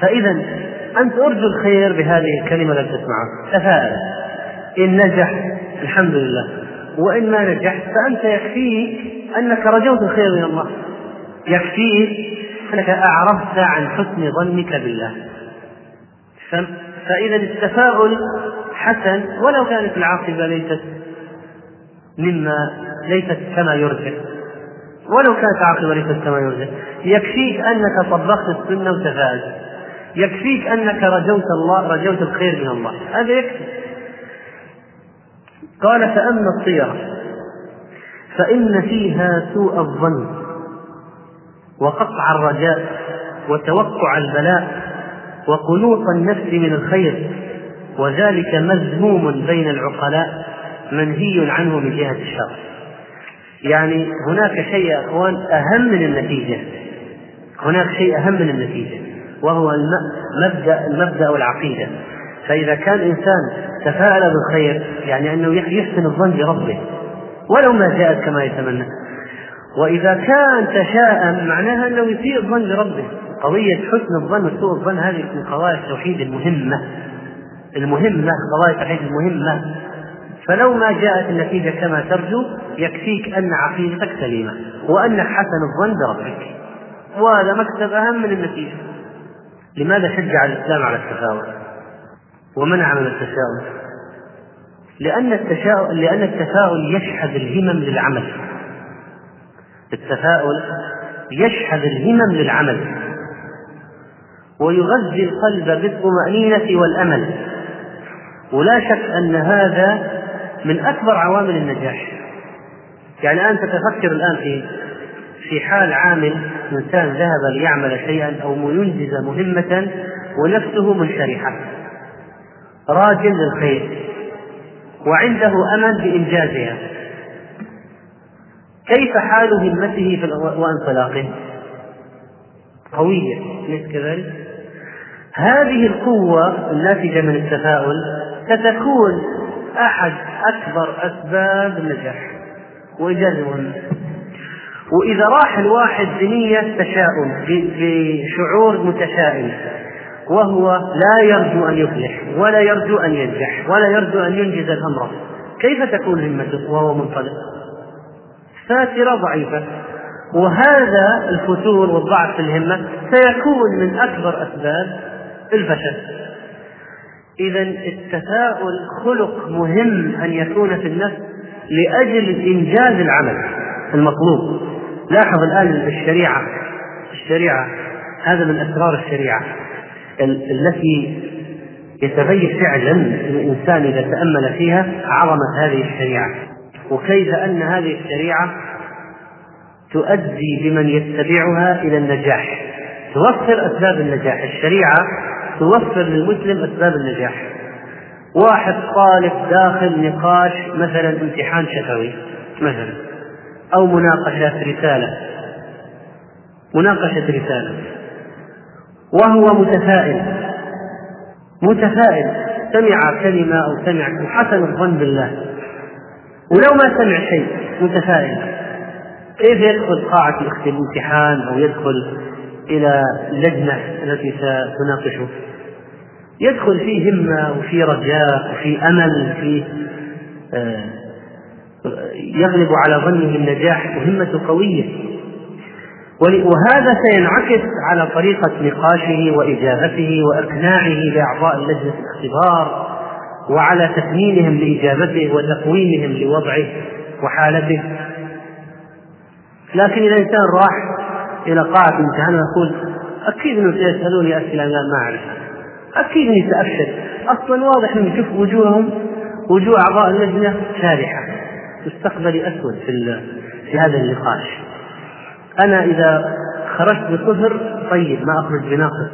فإذا أنت أرجو الخير بهذه الكلمة التي تسمعها. تفاءل. إن نجح الحمد لله. وإن ما نجح فأنت يكفيك أنك رجوت الخير من الله. يكفيك أنك أعرفت عن حسن ظنك بالله. فإذا التفاؤل حسن ولو كانت العاقبة ليست مما ليست كما يرجى ولو كانت العاقبة ليست كما يرجى يكفيك أنك طبقت السنة وتفاءلت يكفيك أنك رجوت الله رجوت الخير من الله. هذا يكفي. قال فأما الطيرة فإن فيها سوء الظن وقطع الرجاء وتوقع البلاء وقنوط النفس من الخير وذلك مذموم بين العقلاء منهي عنه من جهة الشر. يعني هناك شيء يا إخوان أهم من النتيجة. هناك شيء أهم من النتيجة وهو المبدا المبدا والعقيده فإذا كان إنسان تفاءل بالخير يعني أنه يحسن الظن بربه. ولو ما جاءت كما يتمنى. وإذا كان تشاءم معناها أنه يسيء الظن بربه. قضية حسن الظن وسوء الظن هذه من قضايا التوحيد المهمة. المهمة قضايا التوحيد المهمة. فلو ما جاءت النتيجة كما ترجو يكفيك أن عقيدتك سليمة وأنك حسن الظن بربك. وهذا مكسب أهم من النتيجة. لماذا شجع الإسلام على التفاؤل ومنع من التشاؤم؟ لأن التشاؤم لأن التفاؤل يشحذ الهمم للعمل. التفاؤل يشحذ الهمم للعمل. ويغذي القلب بالطمأنينة والأمل. ولا شك أن هذا من أكبر عوامل النجاح. يعني أنت تفكر الآن في في حال عامل إنسان ذهب ليعمل شيئا أو ينجز مهمة ونفسه منشرحة. راج للخير. وعنده أمل بإنجازها. كيف حال همته وأنطلاقه؟ قوية أليس كذلك؟ هذه القوة الناتجة من التفاؤل ستكون أحد أكبر أسباب النجاح المهمة وإذا راح الواحد بنية تشاؤم بشعور متشائم وهو لا يرجو أن يفلح ولا يرجو أن ينجح ولا يرجو أن ينجز الأمر كيف تكون همته وهو منطلق فاترة ضعيفة. وهذا الفتور والضعف في الهمة سيكون من أكبر أسباب الفشل إذا التفاؤل خلق مهم أن يكون في النفس لأجل إنجاز العمل المطلوب. لاحظ الآن الشريعة الشريعة هذا من أسرار الشريعة التي يتبين فعلا الإنسان إذا تأمل فيها عظمة هذه الشريعة. وكيف أن هذه الشريعة تؤدي بمن يتبعها إلى النجاح؟ توفر أسباب النجاح. الشريعة توفر للمسلم أسباب النجاح. واحد طالب داخل نقاش مثلا امتحان شفوي مثلا أو مناقشة رسالة. مناقشة رسالة. وهو متفائل. متفائل. سمع كلمة أو سمع وحسن الظن بالله. ولو ما سمع شيء متفائل. كيف يدخل قاعة الامتحان أو يدخل إلى اللجنة التي ستناقشه. يدخل فيه همة وفي رجاء وفي أمل وفي آه، يغلب على ظنه النجاح وهمته قوية. وهذا سينعكس على طريقة نقاشه وإجابته وإقناعه لأعضاء اللجنة الاختبار وعلى تثمينهم لإجابته وتقويمهم لوضعه وحالته. لكن إذا الإنسان راح إلى قاعة الامتحان ويقول أكيد أنهم سيسألوني أسئلة ما أعرفها. أكيد أني سأفشل. أصلا واضح أن نشوف وجوههم وجوه أعضاء اللجنة شارحة مستقبلي أسود في في هذا النقاش. أنا إذا خرجت بصفر طيب ما أخرج بناقص.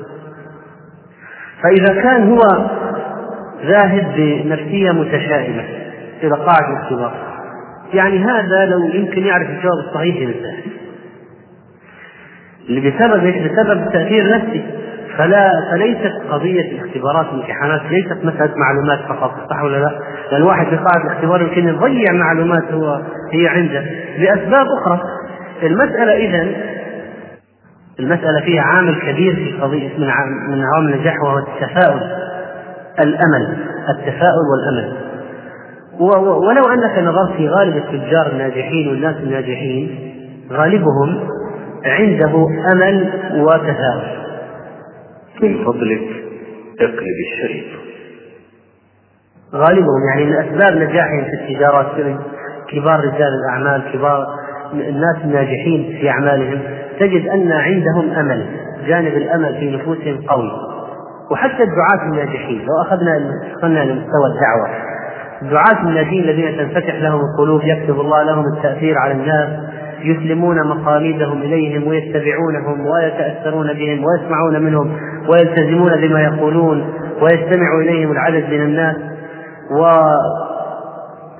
فإذا كان هو ذاهب بنفسية متشائمة إلى قاعة الاختبار يعني هذا لو يمكن يعرف الجواب الصحيح ينساه بسبب؟ بسبب تأثير نفسي فلا فليست قضية الاختبارات والامتحانات ليست مسألة معلومات فقط صح ولا لا؟ لأن الواحد في قاعة الاختبار يمكن يضيع معلومات هو هي عنده لأسباب أخرى المسألة إذا المسألة فيها عامل كبير في قضية من من عوامل النجاح وهو التفاؤل الأمل التفاؤل والأمل ولو أنك نظرت في غالب التجار الناجحين والناس الناجحين غالبهم عنده أمل وتفاؤل.
من فضلك اقلب الشريط.
غالبهم يعني من أسباب نجاحهم في التجارة كبار رجال الأعمال كبار الناس الناجحين في أعمالهم تجد أن عندهم أمل جانب الأمل في نفوسهم قوي. وحتى الدعاة الناجحين لو أخذنا دخلنا لمستوى الدعوة الدعاة الناجحين الذين تنفتح لهم القلوب يكتب الله لهم التأثير على الناس يسلمون مقاليدهم إليهم ويتبعونهم ويتأثرون بهم ويسمعون منهم ويلتزمون بما يقولون ويستمع إليهم العدد من الناس.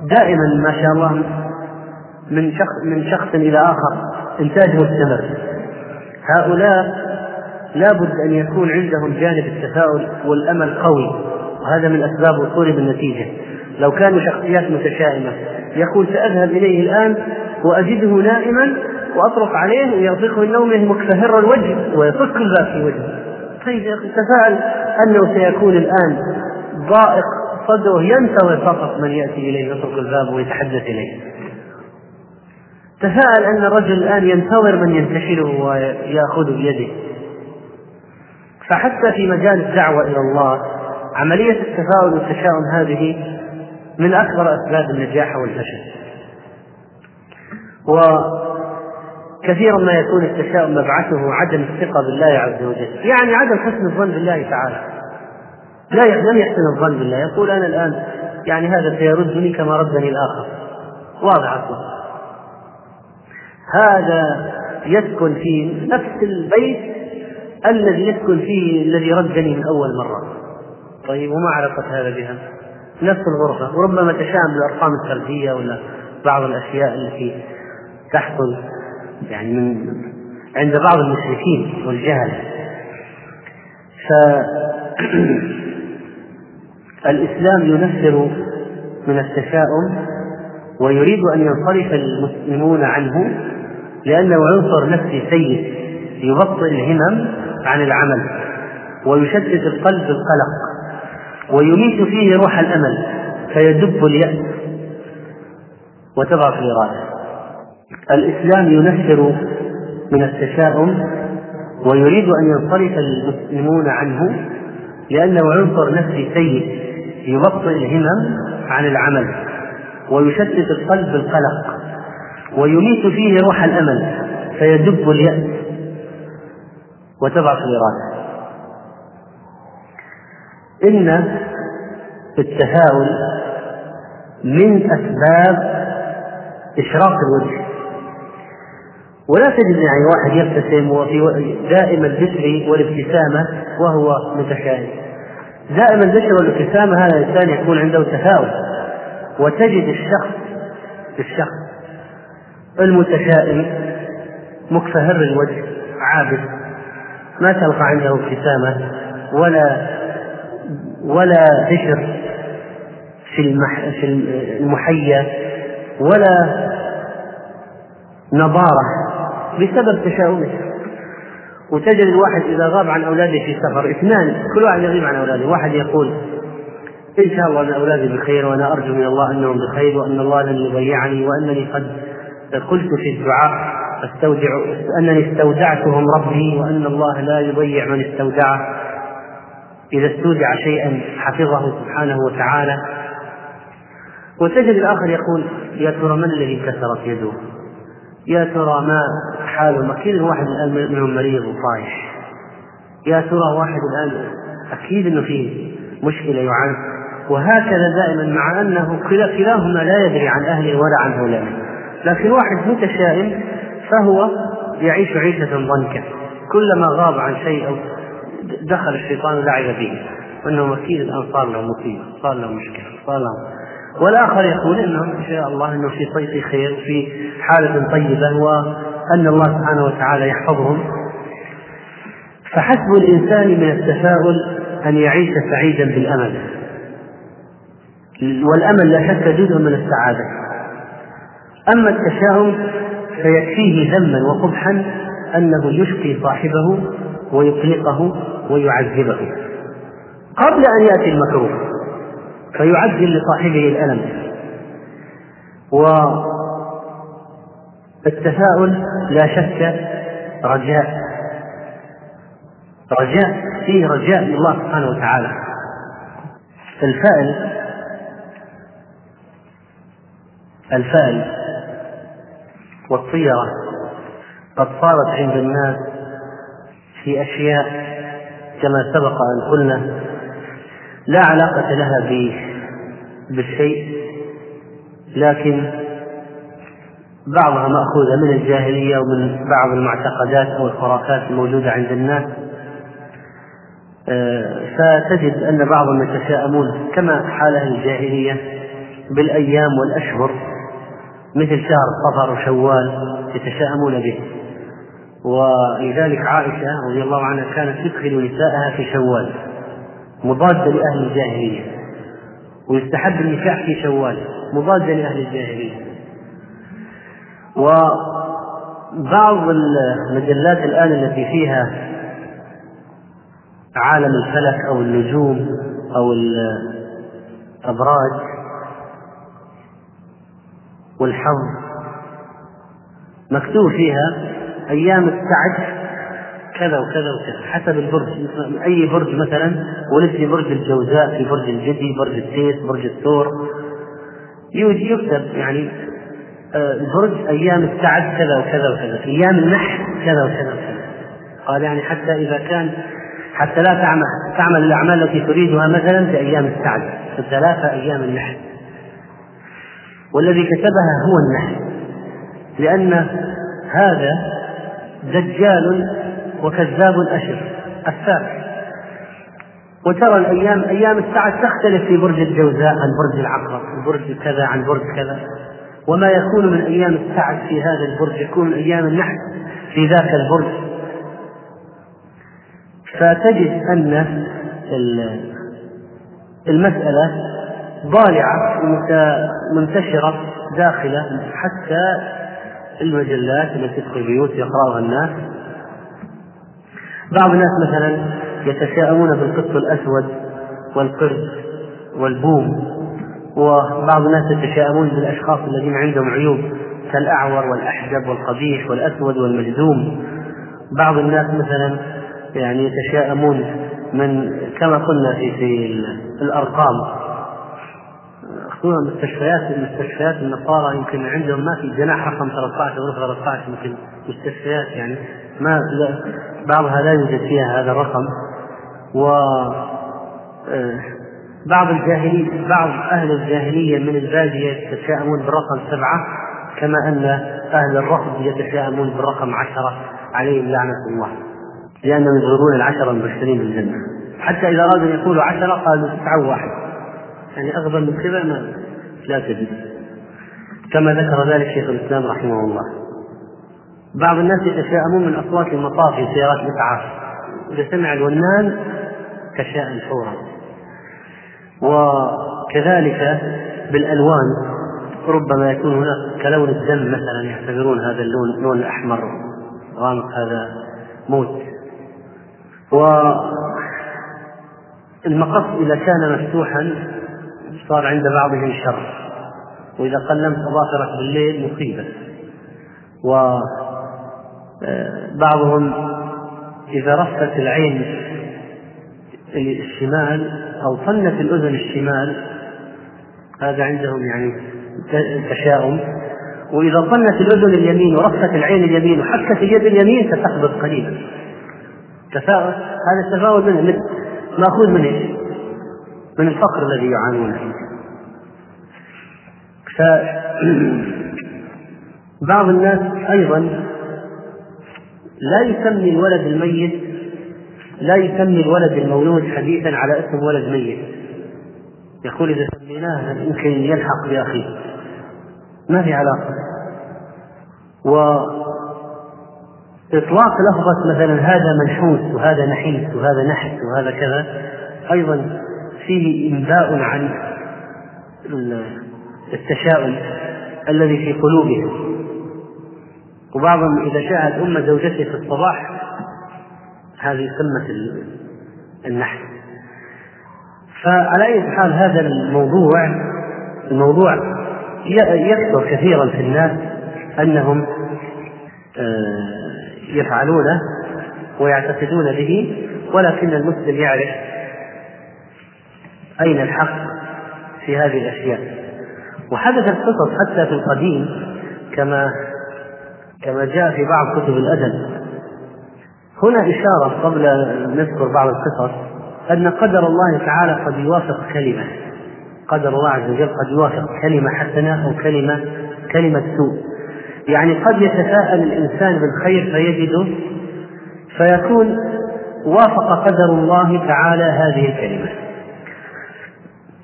ودائما ما شاء الله من شخص من شخص إلى آخر إنتاج مستمر هؤلاء لابد أن يكون عندهم جانب التفاؤل والأمل قوي وهذا من أسباب وصولهم النتيجة لو كانوا شخصيات متشائمة يقول سأذهب إليه الآن وأجده نائما وأطرق عليه ويرفقه من نومه مكفهر الوجه ويفك الباب في وجهه. طيب تفاءل أنه سيكون الآن ضائق صدره ينتظر فقط من يأتي إليه يطرق الباب ويتحدث إليه. تفاءل أن الرجل الآن ينتظر من ينتشله ويأخذ بيده. فحتى في مجال الدعوة إلى الله عملية التفاؤل والتشاؤم هذه من أكبر أسباب النجاح والفشل. وكثيرا ما يكون التشاؤم مبعثه عدم الثقة بالله عز وجل. يعني عدم حسن الظن بالله تعالى. لا لم يحسن الظن بالله. يقول أنا الآن يعني هذا سيردني كما ردني الآخر. واضح أصلا هذا يسكن في نفس البيت الذي يسكن فيه الذي ردني من أول مرة. طيب وما علاقة هذا بها؟ نفس الغرفة. وربما تشاءم بالأرقام الفردية ولا بعض الأشياء التي تحصل يعني من عند بعض المشركين والجهل. فالإسلام ينفر من التشاؤم ويريد أن ينصرف المسلمون عنه لأنه عنصر نفسي سيء يبطئ الهمم عن العمل ويشتت القلب بالقلق ويميت فيه روح الأمل فيدب اليأس وتضعف الإرادة الإسلام ينفر من التشاؤم ويريد أن ينصرف المسلمون عنه لأنه عنصر نفسي سيء يبطئ الهمم عن العمل ويشتت القلب بالقلق ويميت فيه روح الأمل فيدب اليأس وتضعف الإرادة إن التفاؤل من أسباب إشراق الوجه ولا تجد يعني واحد يبتسم وفي دائما البشر والابتسامة وهو متشائم. دائما البشر والابتسامة هذا الإنسان يكون عنده تفاؤل. وتجد الشخص الشخص المتشائم مكفهر الوجه عابد ما تلقى عنده ابتسامة ولا ولا بشر في المح في المحيا ولا نضارة. بسبب تشاؤمه. وتجد الواحد إذا غاب عن أولاده في سفر اثنان كل واحد يغيب عن أولاده. واحد يقول إن شاء الله أن أولادي بخير وأنا أرجو من الله أنهم بخير وأن الله لن يضيعني وأنني قد قلت في الدعاء استودع أنني استودعتهم ربي وأن الله لا يضيع من استودعه. إذا استودع شيئا حفظه سبحانه وتعالى. وتجد الآخر يقول يا ترى من الذي كسرت يده؟ يا ترى ما حاله أكيد واحد الآن منهم مريض وطايح يا ترى واحد الآن أكيد إنه فيه مشكلة يعاني. وهكذا دائما مع أنه كلاهما لا يدري عن أهله ولا عن أولاده. لكن واحد متشائم فهو يعيش عيشة ضنكة. كلما غاب عن شيء أو دخل الشيطان لعب به. وأنه أكيد الآن صار له مصيبة صار له مشكلة صار له والآخر يقول إنه إن شاء الله أنه في طيب خير في حالة طيبة وأن الله سبحانه وتعالى يحفظهم. فحسب الإنسان من التفاؤل أن يعيش سعيدا بالأمل. والأمل لا شك جزء من السعادة. أما التشاؤم فيكفيه ذما وقبحا أنه يشقي صاحبه ويقلقه ويعذبه. قبل أن يأتي المكروه فيعجل لصاحبه الألم. والتفاؤل لا شك رجاء. رجاء فيه رجاء من الله سبحانه وتعالى. الفأل الفأل والطيرة قد صارت عند الناس في أشياء كما سبق أن قلنا. لا علاقة لها بالشيء لكن بعضها مأخوذة من الجاهلية ومن بعض المعتقدات أو الخرافات الموجودة عند الناس. آه، فتجد أن بعضهم يتشاءمون كما حاله الجاهلية بالأيام والأشهر مثل شهر صفر وشوال يتشاءمون به. ولذلك عائشة رضي الله عنها كانت تدخل نساءها في شوال. مضادة لأهل الجاهلية ويستحب النكاح في شوال مضادة لأهل الجاهلية. وبعض المجلات الآن التي فيها عالم الفلك أو النجوم أو الأبراج والحظ مكتوب فيها أيام السعد كذا وكذا وكذا حسب البرج أي برج مثلا ولد في برج الجوزاء في برج الجدي برج التيس برج الثور يكتب يعني آه، البرج أيام السعد كذا وكذا وكذا أيام النحس كذا وكذا وكذا. قال يعني حتى إذا كان حتى لا تعمل تعمل الأعمال التي تريدها مثلا في أيام السعد في الثلاثة أيام النحس والذي كتبها هو النحل لأن هذا دجال وكذاب أشر. أفاك وترى الأيام أيام الساعة تختلف في برج الجوزاء عن برج العقرب برج كذا عن برج كذا. وما يكون من أيام السعد في هذا البرج يكون من أيام النحس في ذاك البرج. فتجد أن المسألة ضالعة منتشرة داخلة حتى المجلات التي تدخل البيوت يقرأها الناس. بعض الناس مثلا يتشاءمون بالقط الأسود والقرد والبوم وبعض الناس يتشاءمون بالأشخاص الذين عندهم عيوب كالأعور والأحجب والقبيح والأسود والمجذوم. بعض الناس مثلا يعني يتشاءمون من كما قلنا في في الأرقام خصوصا المستشفيات المستشفيات النصارى يمكن عندهم ما في جناح رقم 13 أو 13 يمكن مستشفيات يعني ما بعضها لا يوجد فيها هذا الرقم و آه، بعض الجاهلين بعض أهل الجاهلية من البادية يتشائمون بالرقم سبعة كما أن أهل الرفض يتشائمون بالرقم عشرة عليهم لعنة الله لأنهم يظهرون العشرة المبشرين بالجنة حتى إذا أرادوا أن يقولوا عشرة قالوا تسعة واحد. يعني أغبى من كذا ما لا تجد. كما ذكر ذلك شيخ الإسلام رحمه الله. بعض الناس يتشائمون من أصوات المطاف في سيارات الإسعاف إذا سمع الونان تشاءم فورا. وكذلك بالألوان ربما يكون هناك كلون الدم مثلا يعتبرون هذا اللون اللون الأحمر غامق هذا موت. والمقص إذا كان مفتوحا صار عند بعضهم شر. وإذا قلمت أظافرك بالليل مصيبة. وبعضهم آه، إذا رفت العين الشمال أو طنت الأذن الشمال هذا عندهم يعني تشاؤم. وإذا طنت الأذن اليمين ورفت العين اليمين وحكت اليد اليمين ستقبض قليلا. تفاؤل هذا التفاؤل منه مأخوذ من إيش؟ من الفقر الذي يعانون فيه فبعض الناس أيضا لا يسمي الولد الميت لا يسمي الولد المولود حديثا على اسم ولد ميت. يقول إذا سميناه يمكن يلحق بأخيه. ما في علاقة. وإطلاق لفظة مثلا هذا منحوس وهذا نحيس وهذا نحس وهذا كذا أيضا فيه إنباء عن التشاؤم الذي في قلوبهم. وبعضهم إذا شاهد أم زوجته في الصباح هذه سمة النحل. فعلى أي حال هذا الموضوع الموضوع يكثر كثيرا في الناس أنهم آه، يفعلونه ويعتقدون به ولكن المسلم يعرف أين الحق في هذه الأشياء. وحدثت قصص حتى في القديم كما كما جاء في بعض كتب الأدب. هنا إشارة قبل أن نذكر بعض القصص أن قدر الله تعالى قد يوافق كلمة. قدر الله عز وجل قد يوافق كلمة حسنة أو كلمة كلمة سوء. يعني قد يتساءل الإنسان بالخير فيجده فيكون وافق قدر الله تعالى هذه الكلمة.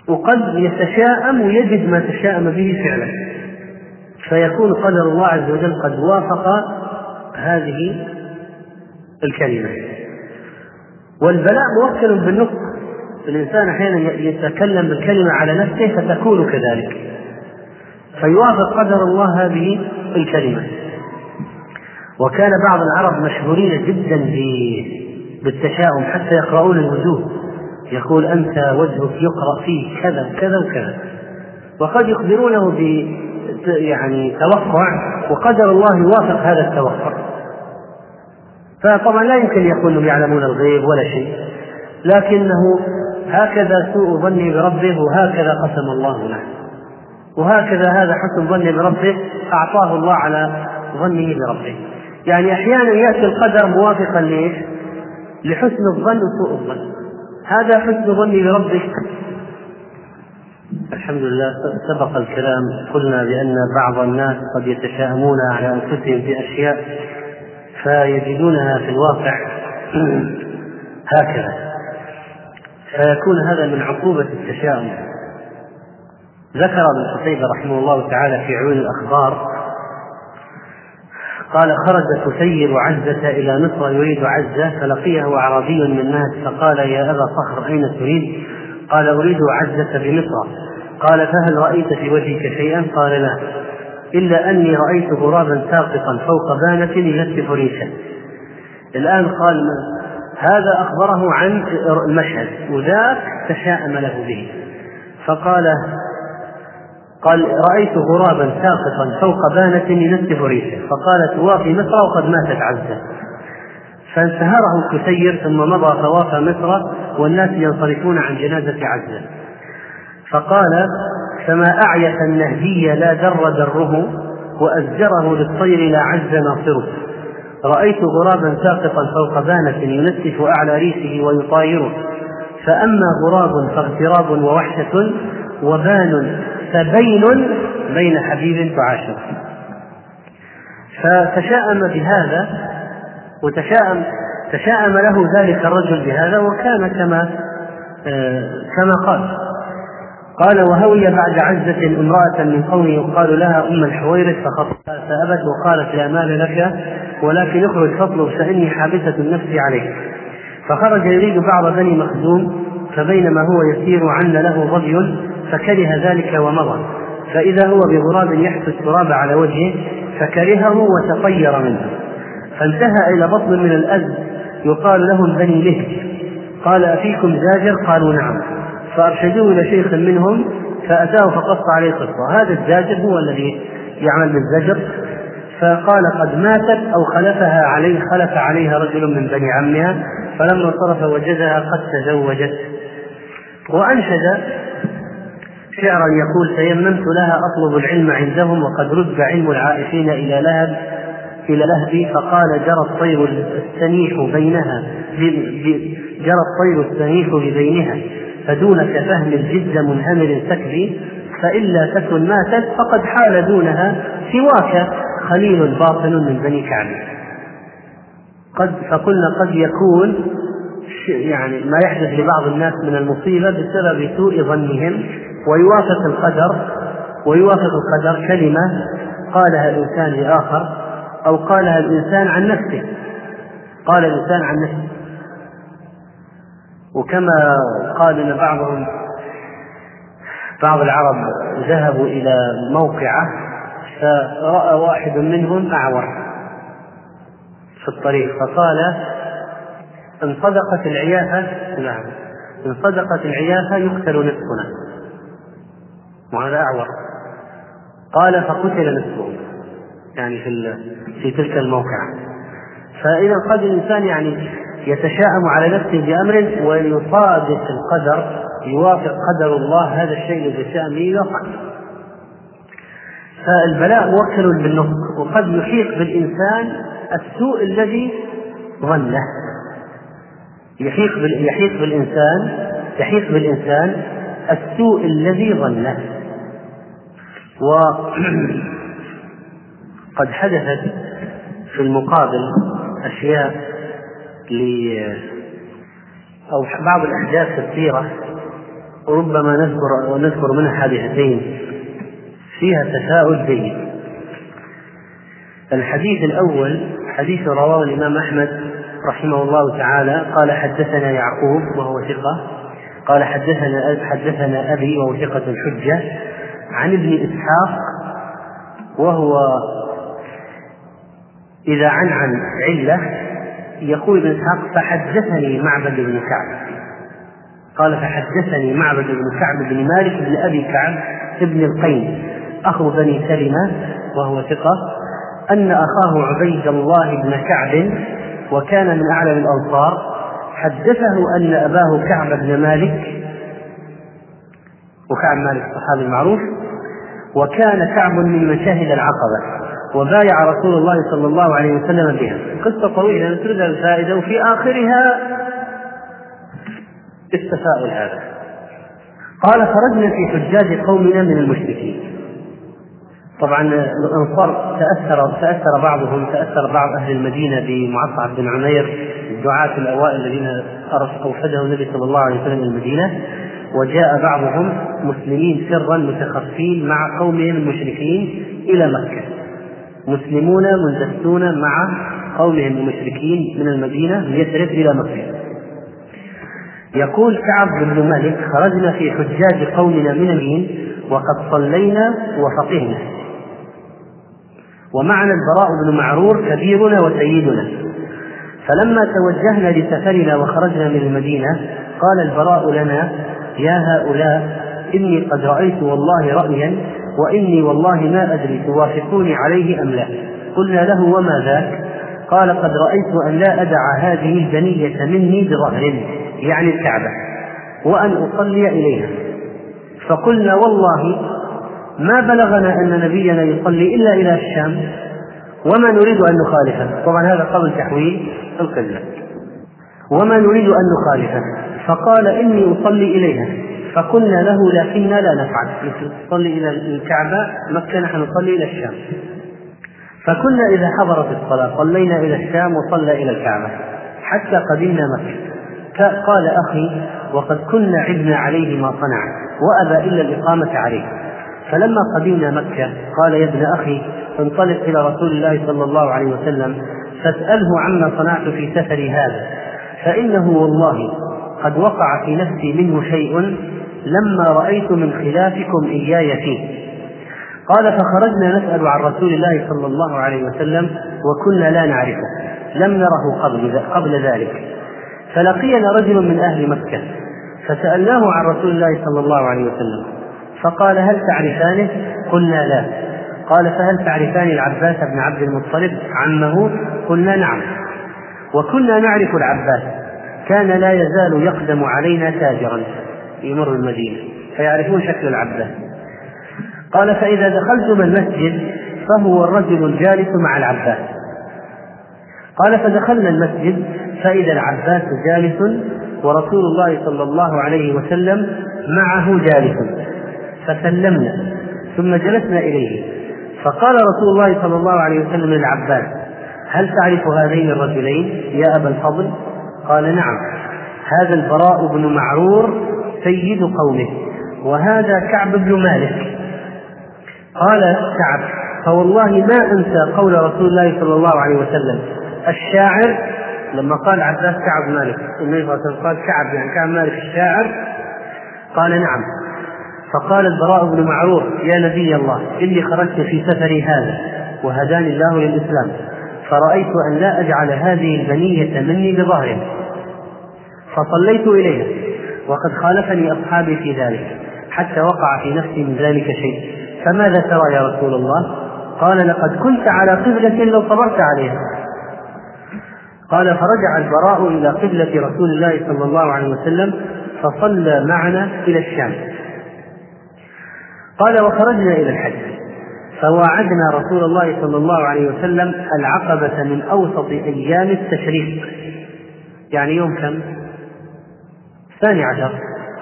وقد يتشاءم ويجد ما تشاءم به فعلا. فيكون قدر الله عز وجل قد وافق هذه الكلمة. والبلاء موكل بالنطق. الإنسان أحيانا يتكلم بالكلمة على نفسه فتكون كذلك. فيوافق قدر الله هذه الكلمة. وكان بعض العرب مشهورين جدا بالتشاؤم حتى يقرؤون الوجوه. يقول أنت وجهك يقرأ فيه كذا كذا وكذا وقد يخبرونه يعني توقع وقدر الله يوافق هذا التوقع. فطبعا لا يمكن يكونوا يعلمون الغيب ولا شيء لكنه هكذا سوء ظني بربه وهكذا قسم الله له. وهكذا هذا حسن ظني بربه أعطاه الله على ظنه بربه. يعني أحيانا يأتي القدر موافقا لإيش؟ لحسن الظن وسوء الظن. هذا حسن ظني بربك الحمد لله سبق الكلام قلنا بأن بعض الناس قد يتشاءمون على أنفسهم في أشياء فيجدونها في الواقع هكذا. فيكون هذا من عقوبة التشاؤم. ذكر ابن قتيبة رحمه الله تعالى في عيون الأخبار قال خرج كثير عزة إلى مصر يريد عزة فلقيه أعرابي من الناس فقال يا أبا صخر أين تريد؟ قال أريد عزة بمصر. قال فهل رأيت في وجهك شيئا؟ قال لا. إلا أني رأيت غرابا ساقطا فوق بانة يلتف ريشا الآن قال هذا أخبره عن المشهد وذاك تشاءم له به. فقال قال رأيت غرابا ساقطا فوق بانة ينتف ريشه. فقالت هو في مصر وقد ماتت عزة. فانتهره كثير ثم مضى طواف مصر والناس ينصرفون عن جنازة عزة. فقال فما أعيت النهدي لا در دره وأزجره للطير لا عز ناصره. رأيت غرابا ساقطا فوق بانة ينتف أعلى ريشه ويطايره. فأما غراب فاغتراب ووحشة وبان فبين بين حبيب تعاشر فتشاءم بهذا وتشاءم تشاءم له ذلك الرجل بهذا وكان كما آه كما قال. قال وهوي بعد عزة امرأة من قومه يقال لها أم الحويرث فخطبها فأبت وقالت لا مال لك ولكن اخرج فاطلب فإني حابسة النفس عليك. فخرج يريد بعض بني مخزوم فبينما هو يسير عن له ظبي فكره ذلك ومضى. فإذا هو بغراب يحث التراب على وجهه فكرهه وتطير منه. فانتهى إلى بطن من الأز يقال لهم بني لهج قال أفيكم زاجر؟ قالوا نعم. فأرشدوه إلى شيخ منهم فأتاه فقص عليه قصة. هذا الزاجر هو الذي يعمل بالزجر. فقال قد ماتت أو خلفها عليه خلف عليها رجل من بني عمها فلما انصرف وجدها قد تزوجت. وأنشد شعرا يقول تيممت لها أطلب العلم عندهم وقد رد علم العائشين إلى لهب إلى لهبي فقال جرى الطير السنيح بينها جرى الطير السنيح ببينها. فدونك فهم الجد منهمر تكفي فإلا تكن ماتت فقد حال دونها سواك خليل باطن من بني كعب. قد فقلنا قد يكون يعني ما يحدث لبعض الناس من المصيبة بسبب سوء ظنهم ويوافق القدر ويوافق القدر كلمة قالها الإنسان لآخر أو قالها الإنسان عن نفسه. قال الإنسان عن نفسه. وكما قال ان بعضهم بعض العرب ذهبوا إلى موقعة فرأى واحد منهم أعور في الطريق فقال ان صدقت العيافه نعم ان صدقت العيافه يقتل نصفنا. وهذا أعور. قال فقتل نصفه يعني في في تلك الموقعة. فإذا قد الإنسان يعني يتشاءم على نفسه بأمر ويصادف القدر يوافق قدر الله هذا الشيء الذي شاء به يقع فالبلاء موكل بالنطق وقد يحيط بالإنسان السوء الذي ظنه. يحيط يحيط بالإنسان يحيط بالإنسان السوء الذي ظنه. وقد حدثت في المقابل أشياء ل أو بعض الأحداث في السيرة ربما نذكر نذكر منها حادثتين فيها تفاؤل جيد. الحديث الأول حديث رواه الإمام أحمد رحمه الله تعالى قال حدثنا يعقوب وهو ثقة. قال حدثنا حدثنا أبي وهو ثقة الحجة. عن ابن إسحاق وهو إذا عن عن علة يقول ابن إسحاق فحدثني معبد بن كعب. قال فحدثني معبد بن كعب بن مالك بن أبي كعب ابن القين أخو بني سلمة وهو ثقة أن أخاه عبيد الله بن كعب وكان من أعلم الأنصار حدثه أن أباه كعب بن مالك. وكعب مالك الصحابي المعروف وكان كعب من مشاهد العقبة. وبايع رسول الله صلى الله عليه وسلم بها. قصة طويلة نسردها الفائدة وفي آخرها التفاؤل هذا قال خرجنا في حجاج قومنا من المشركين. طبعا الأنصار تأثر تأثر بعضهم تأثر بعض أهل المدينة بمعصعب بن عمير الدعاة الأوائل الذين اوفدهم النبي صلى الله عليه وسلم المدينة. وجاء بعضهم مسلمين سرا متخفين مع قومهم المشركين إلى مكة. مسلمون منتسون مع قومهم المشركين من المدينة من يثرب إلى مكة يقول كعب بن مالك خرجنا في حجاج قومنا من اليمين وقد صلينا وفقهنا. ومعنا البراء بن معرور كبيرنا وسيدنا. فلما توجهنا لسفرنا وخرجنا من المدينة قال البراء لنا يا هؤلاء إني قد رأيت والله رأيا وإني والله ما أدري توافقوني عليه أم لا. قلنا له وما ذاك؟ قال قد رأيت أن لا أدع هذه البنية مني بظهر يعني الكعبة وأن أصلي إليها. فقلنا والله ما بلغنا أن نبينا يصلي إلا إلى الشام وما نريد أن نخالفه. طبعا هذا قبل تحويل القبلة وما نريد أن نخالفه. فقال إني أصلي إليها. فقلنا له لكننا لا نفعل؟ نصلي إلى الكعبة مكة نحن نصلي إلى الشام. فكنا إذا حضرت الصلاة صلينا إلى الشام وصلى إلى الكعبة حتى قدمنا مكة قال أخي وقد كنا عبنا عليه ما صنع وأبى إلا الإقامة عليه. فلما قدمنا مكة قال يا ابن أخي انطلق إلى رسول الله صلى الله عليه وسلم فاسأله عما صنعت في سفري هذا فإنه والله قد وقع في نفسي منه شيء لما رأيت من خلافكم إياي فيه. قال فخرجنا نسأل عن رسول الله صلى الله عليه وسلم وكنا لا نعرفه. لم نره قبل قبل ذلك. فلقينا رجل من أهل مكة. فسألناه عن رسول الله صلى الله عليه وسلم. فقال هل تعرفانه؟ قلنا لا. قال فهل تعرفان العباس بن عبد المطلب؟ عمه؟ قلنا نعم. وكنا نعرف العباس. كان لا يزال يقدم علينا تاجرا. يمر المدينة فيعرفون شكل العباس قال فإذا دخلتم المسجد فهو الرجل الجالس مع العباس قال فدخلنا المسجد فإذا العباس جالس ورسول الله صلى الله عليه وسلم معه جالس. فسلمنا ثم جلسنا إليه. فقال رسول الله صلى الله عليه وسلم للعباس هل تعرف هذين الرجلين يا أبا الفضل؟ قال نعم هذا البراء بن معرور سيد قومه. وهذا كعب بن مالك. قال كعب فوالله ما أنسى قول رسول الله صلى الله عليه وسلم. الشاعر لما قال عباس كعب مالك النبي صلى الله عليه وسلم قال كعب يعني كعب مالك الشاعر قال نعم. فقال البراء بن معروف يا نبي الله إني خرجت في سفري هذا وهداني الله للإسلام. فرأيت أن لا أجعل هذه البنية مني بظهرها فصليت إليها. وقد خالفني أصحابي في ذلك حتى وقع في نفسي من ذلك شيء. فماذا ترى يا رسول الله؟ قال لقد كنت على قبلة لو صبرت عليها. قال فرجع البراء إلى قبلة رسول الله صلى الله عليه وسلم فصلى معنا إلى الشام. قال وخرجنا إلى الحج. فواعدنا رسول الله صلى الله عليه وسلم العقبة من أوسط أيام التشريق. يعني يوم كم؟ الثاني عشر.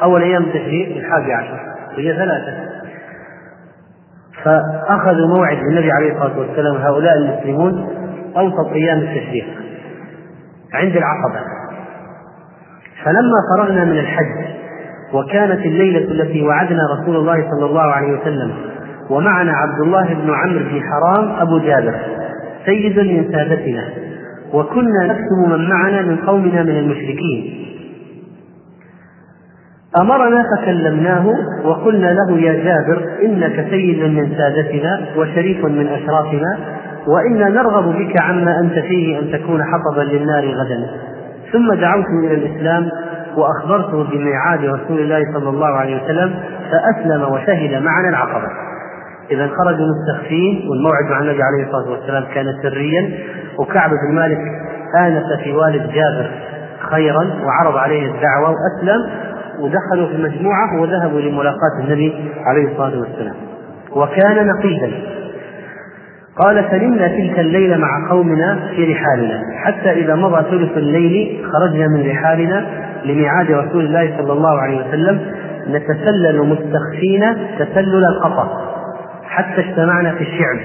أول أيام التشريق الحادي عشر. وهي ثلاثة. فأخذوا موعد النبي عليه الصلاة والسلام هؤلاء المسلمون أوسط أيام التشريق عند العقبة. فلما فرغنا من الحج وكانت الليلة التي وعدنا رسول الله صلى الله عليه وسلم ومعنا عبد الله بن عمرو بن حرام أبو جابر سيد من سادتنا وكنا نكتب من معنا من قومنا من المشركين. أمرنا فكلمناه وقلنا له يا جابر إنك سيد من سادتنا وشريف من أشرافنا وإنا نرغب بك عما أنت فيه أن تكون حطبا للنار غدا. ثم دعوته إلى الإسلام وأخبرته بميعاد رسول الله صلى الله عليه وسلم فأسلم وشهد معنا العقبة. إذا خرجوا مستخفين والموعد مع النبي عليه الصلاة والسلام كان سريا وكعب بن مالك آنس في والد جابر خيرا وعرض عليه الدعوة وأسلم. ودخلوا في مجموعة وذهبوا لملاقاة النبي عليه الصلاة والسلام. وكان نقيدا قال سلمنا تلك الليلة مع قومنا في رحالنا. حتى إذا مضى ثلث الليل خرجنا من رحالنا لميعاد رسول الله صلى الله عليه وسلم. نتسلل مستخفين تسلل القطر. حتى اجتمعنا في الشعب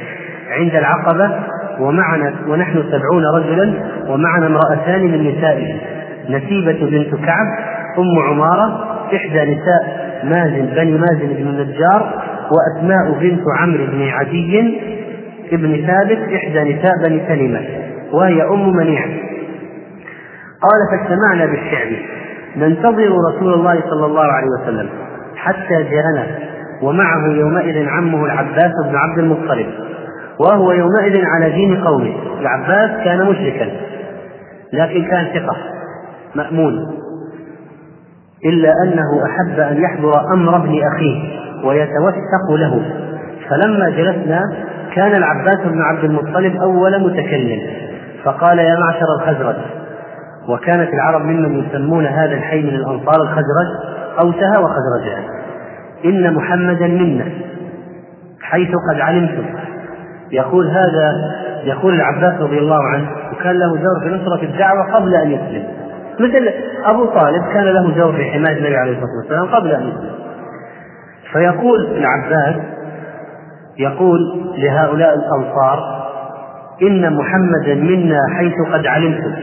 عند العقبة ومعنا ونحن سبعون رجلا ومعنا امرأتان من نسائه نسيبة بنت كعب أم عمارة إحدى نساء مازن بني مازن بن النجار وأسماء بنت عمرو بن عدي ابن ثابت إحدى نساء بني سلمة وهي أم منيع قال فاجتمعنا بالشعب ننتظر رسول الله صلى الله عليه وسلم حتى جاءنا ومعه يومئذ عمه العباس بن عبد المطلب وهو يومئذ على دين قومه. العباس كان مشركا لكن كان ثقة مأمون. إلا أنه أحب أن يحضر أمر ابن أخيه ويتوثق له. فلما جلسنا كان العباس بن عبد المطلب أول متكلم فقال يا معشر الخزرج وكانت العرب ممن يسمون هذا الحي من الأنصار الخزرج أوسها وخزرجها. إن محمدا منا حيث قد علمتم يقول هذا يقول العباس رضي الله عنه وكان له دور في نصرة الدعوة قبل أن يسلم. مثل أبو طالب كان له دور في حماية النبي عليه الصلاة والسلام قبل أن يسلم. فيقول العباس يقول لهؤلاء الأنصار إن محمدا منا حيث قد علمتم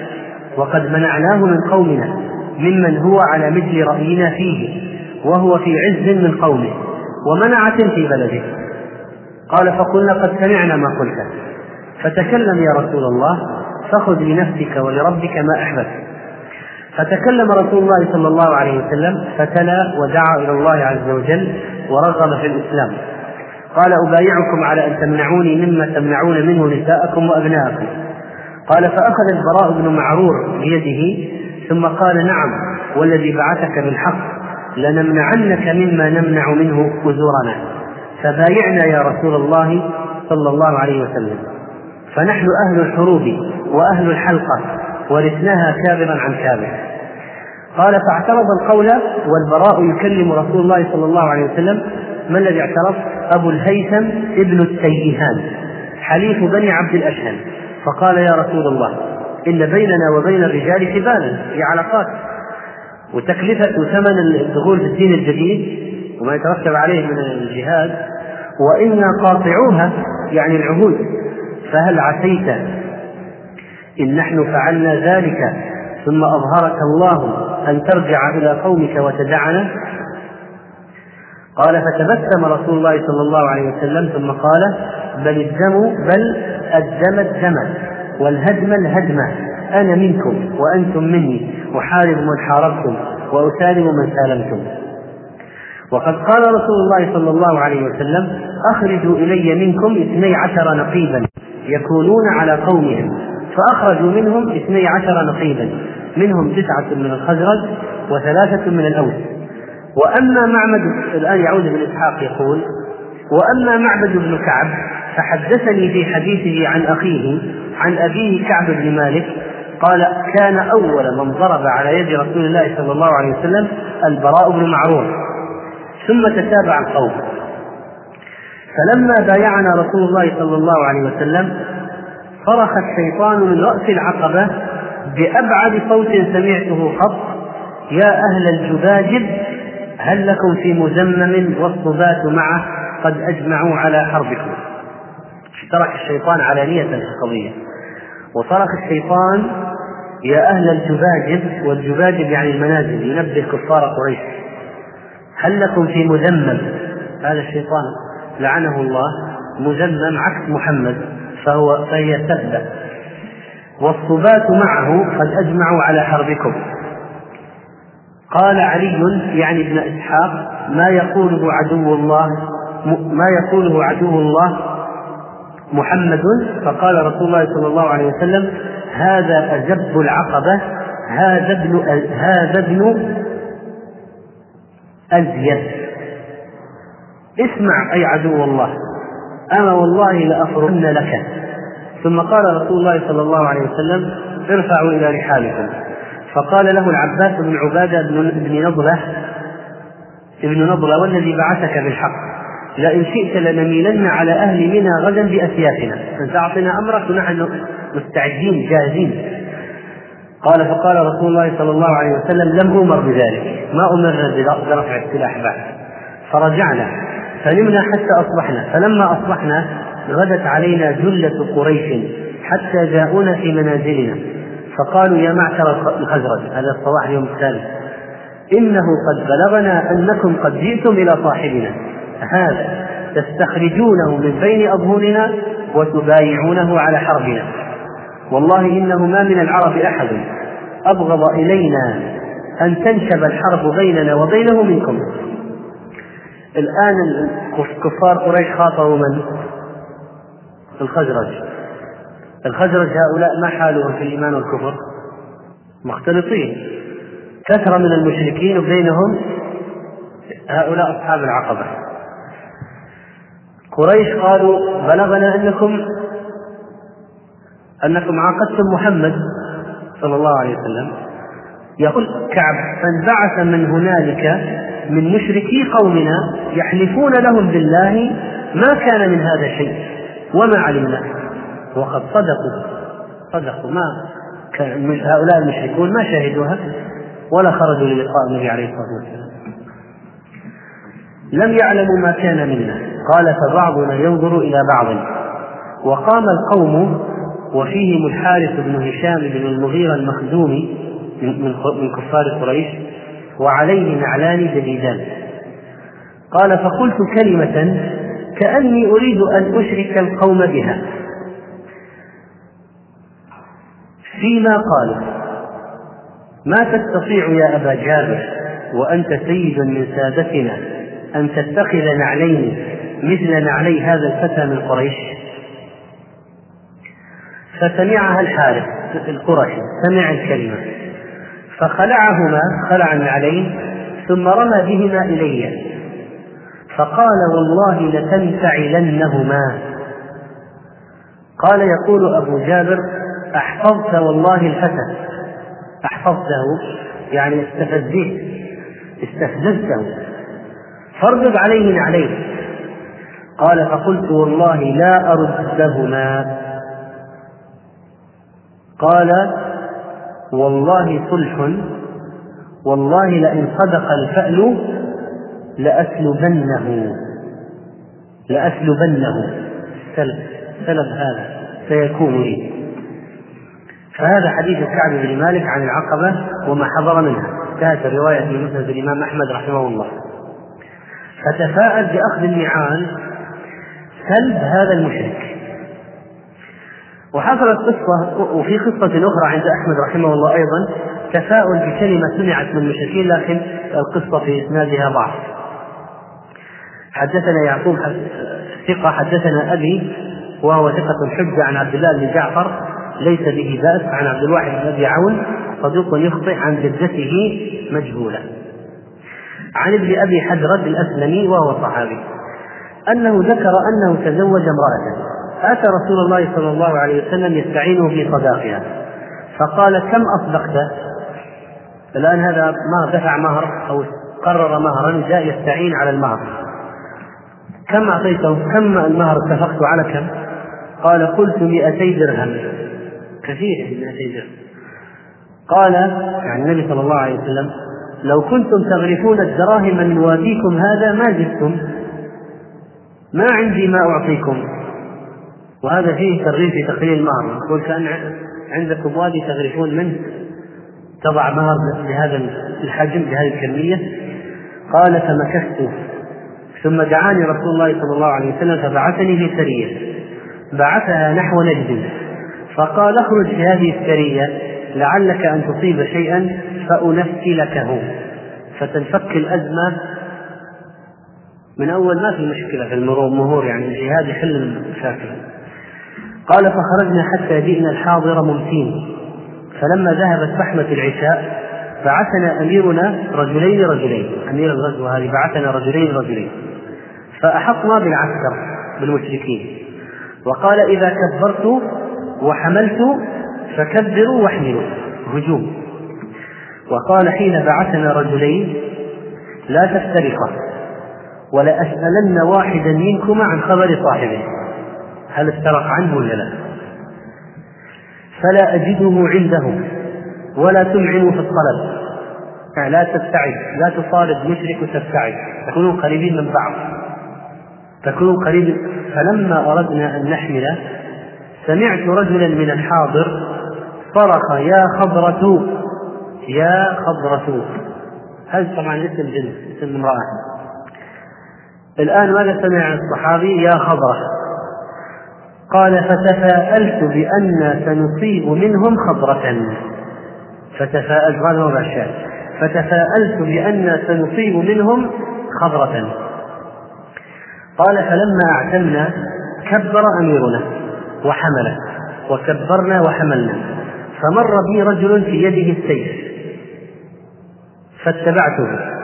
وقد منعناه من قومنا ممن هو على مثل رأينا فيه وهو في عز من قومه ومنعة في بلده. قال فقلنا قد سمعنا ما قلت. فتكلم يا رسول الله فخذ لنفسك ولربك ما أحببت. فتكلم رسول الله صلى الله عليه وسلم فتلا ودعا إلى الله عز وجل ورغب في الإسلام. قال أبايعكم على أن تمنعوني مما تمنعون منه نساءكم وأبناءكم. قال فأخذ البراء بن معرور بيده ثم قال نعم والذي بعثك بالحق لنمنعنك مما نمنع منه أزورنا فبايعنا يا رسول الله صلى الله عليه وسلم. فنحن أهل الحروب وأهل الحلقة ورثناها كابرا عن كابر قال فاعترض القول والبراء يكلم رسول الله صلى الله عليه وسلم. ما الذي اعترض؟ أبو الهيثم ابن التيهان حليف بني عبد الأشهل. فقال يا رسول الله إن بيننا وبين الرجال حبالا في علاقات. وتكلفة وثمن الدخول في الدين الجديد وما يترتب عليه من الجهاد. وإنا قاطعوها يعني العهود. فهل عسيت إن نحن فعلنا ذلك. ثم أظهرك الله أن ترجع إلى قومك وتدعنا. قال فتبسم رسول الله صلى الله عليه وسلم. ثم قال بل الدم بل الدم الدم والهدم الهدم. أنا منكم وأنتم مني. أحارب من حاربتم وأسالم من سالمتم. وقد قال رسول الله صلى الله عليه وسلم أخرجوا إلي منكم اثني عشر نقيبا يكونون على قومهم. فأخرجوا منهم اثني عشر نقيبا. منهم تسعة من الخزرج وثلاثة من الأوس. وأما معبد الآن يعود بن إسحاق يقول وأما معبد بن كعب فحدثني في حديثه عن أخيه عن أبيه كعب بن مالك قال كان أول من ضرب على يد رسول الله صلى الله عليه وسلم البراء بن معروف. ثم تتابع القوم. فلما بايعنا رسول الله صلى الله عليه وسلم صرخ الشيطان من رأس العقبة بأبعد صوت سمعته قط. يا أهل الجباجب هل لكم في مزمم والصبات معه؟ قد أجمعوا على حربكم. اشترك الشيطان علانية في القضية وصرخ الشيطان يا أهل الجباجب والجباجب يعني المنازل ينبه كفار قريش. هل لكم في مذمم هذا الشيطان لعنه الله. مذمم عكس محمد. فهو فهي سبة والصبات معه قد أجمعوا على حربكم. قال علي يعني ابن إسحاق ما يقوله عدو الله ما يقوله عدو الله محمد؟ فقال رسول الله صلى الله عليه وسلم هذا أزب العقبة هذا ابن هذا ابن أزيد. اسمع أي عدو الله. أنا والله لأفرن لك. ثم قال رسول الله صلى الله عليه وسلم ارفعوا إلى رحالكم. فقال له العباس بن عبادة بن نضلة ابن نضلة والذي بعثك بالحق لئن شئت لنميلن على أهل منى غدا بأسيافنا. أنت أعطنا أمرك ونحن مستعدين جاهزين. قال فقال رسول الله صلى الله عليه وسلم لم أمر بذلك. ما أمرنا برفع السلاح بعد. فرجعنا. فنمنا حتى أصبحنا. فلما أصبحنا غدت علينا جلة قريش حتى جاءونا في منازلنا. فقالوا يا معشر الخزرج. هذا الصباح اليوم الثالث. إنه قد بلغنا أنكم قد جئتم إلى صاحبنا. هذا تستخرجونه من بين أظهرنا وتبايعونه على حربنا. والله إنه ما من العرب أحد أبغض إلينا أن تنشب الحرب بيننا وبينه منكم. الآن كفار قريش خاطبوا من؟ الخزرج. الخزرج هؤلاء ما حالهم في الإيمان والكفر؟ مختلطين. كثرة من المشركين وبينهم هؤلاء أصحاب العقبة. قريش قالوا بلغنا أنكم أنكم عاقدتم محمد صلى الله عليه وسلم. يقول كعب فانبعث من هنالك من مشركي قومنا يحلفون لهم بالله ما كان من هذا شيء وما علمنا. وقد صدقوا صدقوا. ما كان هؤلاء المشركون ما شهدوها ولا خرجوا للقاء النبي عليه الصلاة والسلام. لم يعلموا ما كان منا. قال فبعضنا ينظر إلى بعض. وقام القوم وفيهم الحارث بن هشام بن المغيرة المخزومي من كفار قريش. وعليه نعلان جديدان. قال فقلت كلمة كأني أريد أن أشرك القوم بها. فيما قال ما تستطيع يا أبا جابر وأنت سيد من سادتنا أن تتخذ نعلين مثل نعلي هذا الفتى من قريش؟ فسمعها الحارث القرشي سمع الكلمة. فخلعهما خلع النعلين ثم رمى بهما إلي. فقال والله لتنفعلنهما. قال يقول أبو جابر أحفظت والله الفتى. أحفظته يعني استفزيت استفززته. فاردد عليه نعليه قال فقلت والله لا أردهما قال والله صلح والله لئن صدق الفأل لأسلبنه لأسلبنه. سلب سلب هذا سيكون لي. فهذا حديث كعب بن مالك عن العقبة وما حضر منها. انتهت الرواية في مسند الإمام أحمد رحمه الله. فتفاءل بأخذ النعال سلب هذا المشرك. وحصلت قصة وفي قصة أخرى عند أحمد رحمه الله أيضا تفاؤل بكلمة سمعت من المشركين لكن القصة في إسنادها ضعف. حدثنا يعقوب ثقة حدثنا أبي وهو ثقة حجة عن عبد الله بن جعفر ليس به بأس عن عبد الواحد بن أبي عون صدوق يخطئ عن جدته مجهولة. عن ابن أبي حدرد الأسلمي وهو صحابي أنه ذكر أنه تزوج امرأة. فأتى رسول الله صلى الله عليه وسلم يستعينه في صداقها فقال كم أصدقت؟ الآن هذا ما دفع مهر أو قرر مهرا جاء يستعين على المهر كم أعطيته؟ كم المهر اتفقت على كم؟ قال قلت مئتي درهم كثير مئتي درهم قال يعني النبي صلى الله عليه وسلم لو كنتم تغرفون الدراهم من واديكم هذا ما زدتم ما عندي ما أعطيكم وهذا فيه ترغيب في تقليل المهر يقول كان عندكم وادي تغرفون منه. تضع مهر بهذا الحجم بهذه الكمية. قال فمكثت ثم دعاني رسول الله صلى الله عليه وسلم فبعثني في سرية بعثها نحو نجد. فقال اخرج في هذه السرية لعلك أن تصيب شيئا فأنفلكه. فتنفك الأزمة من أول ما في مشكلة في المهور يعني الجهاد يحل المشاكل قال فخرجنا حتى جئنا الحاضر ممسين. فلما ذهبت فحمة العشاء بعثنا أميرنا رجلين رجلين. أمير الغزوة هذه بعثنا رجلين رجلين. فأحطنا بالعسكر بالمشركين. وقال إذا كبرت وحملت فكبروا واحملوا. هجوم. وقال حين بعثنا رجلين لا تفترقا ولأسألن واحدا منكما عن خبر صاحبه. هل افترق عنه ولا لا؟ فلا أجده عنده ولا تمعنوا في الطلب. يعني لا تبتعد لا تصادق مشرك وتبتعد تكونوا قريبين من بعض. تكونوا قريب فلما أردنا أن نحمل سمعت رجلا من الحاضر صرخ يا خضرة يا خضرة. هذا طبعا اسم جنس اسم امرأة. الآن ماذا سمع الصحابي؟ يا خضرة. قال فتفاءلت بأن سنصيب منهم خضرة. فتفاءلت هذا الشاهد فتفاءلت بأن سنصيب منهم خضرة. قال فلما اعتمنا كبر أميرنا وحمله وكبرنا وحملنا. فمر بي رجل في يده السيف فاتبعته.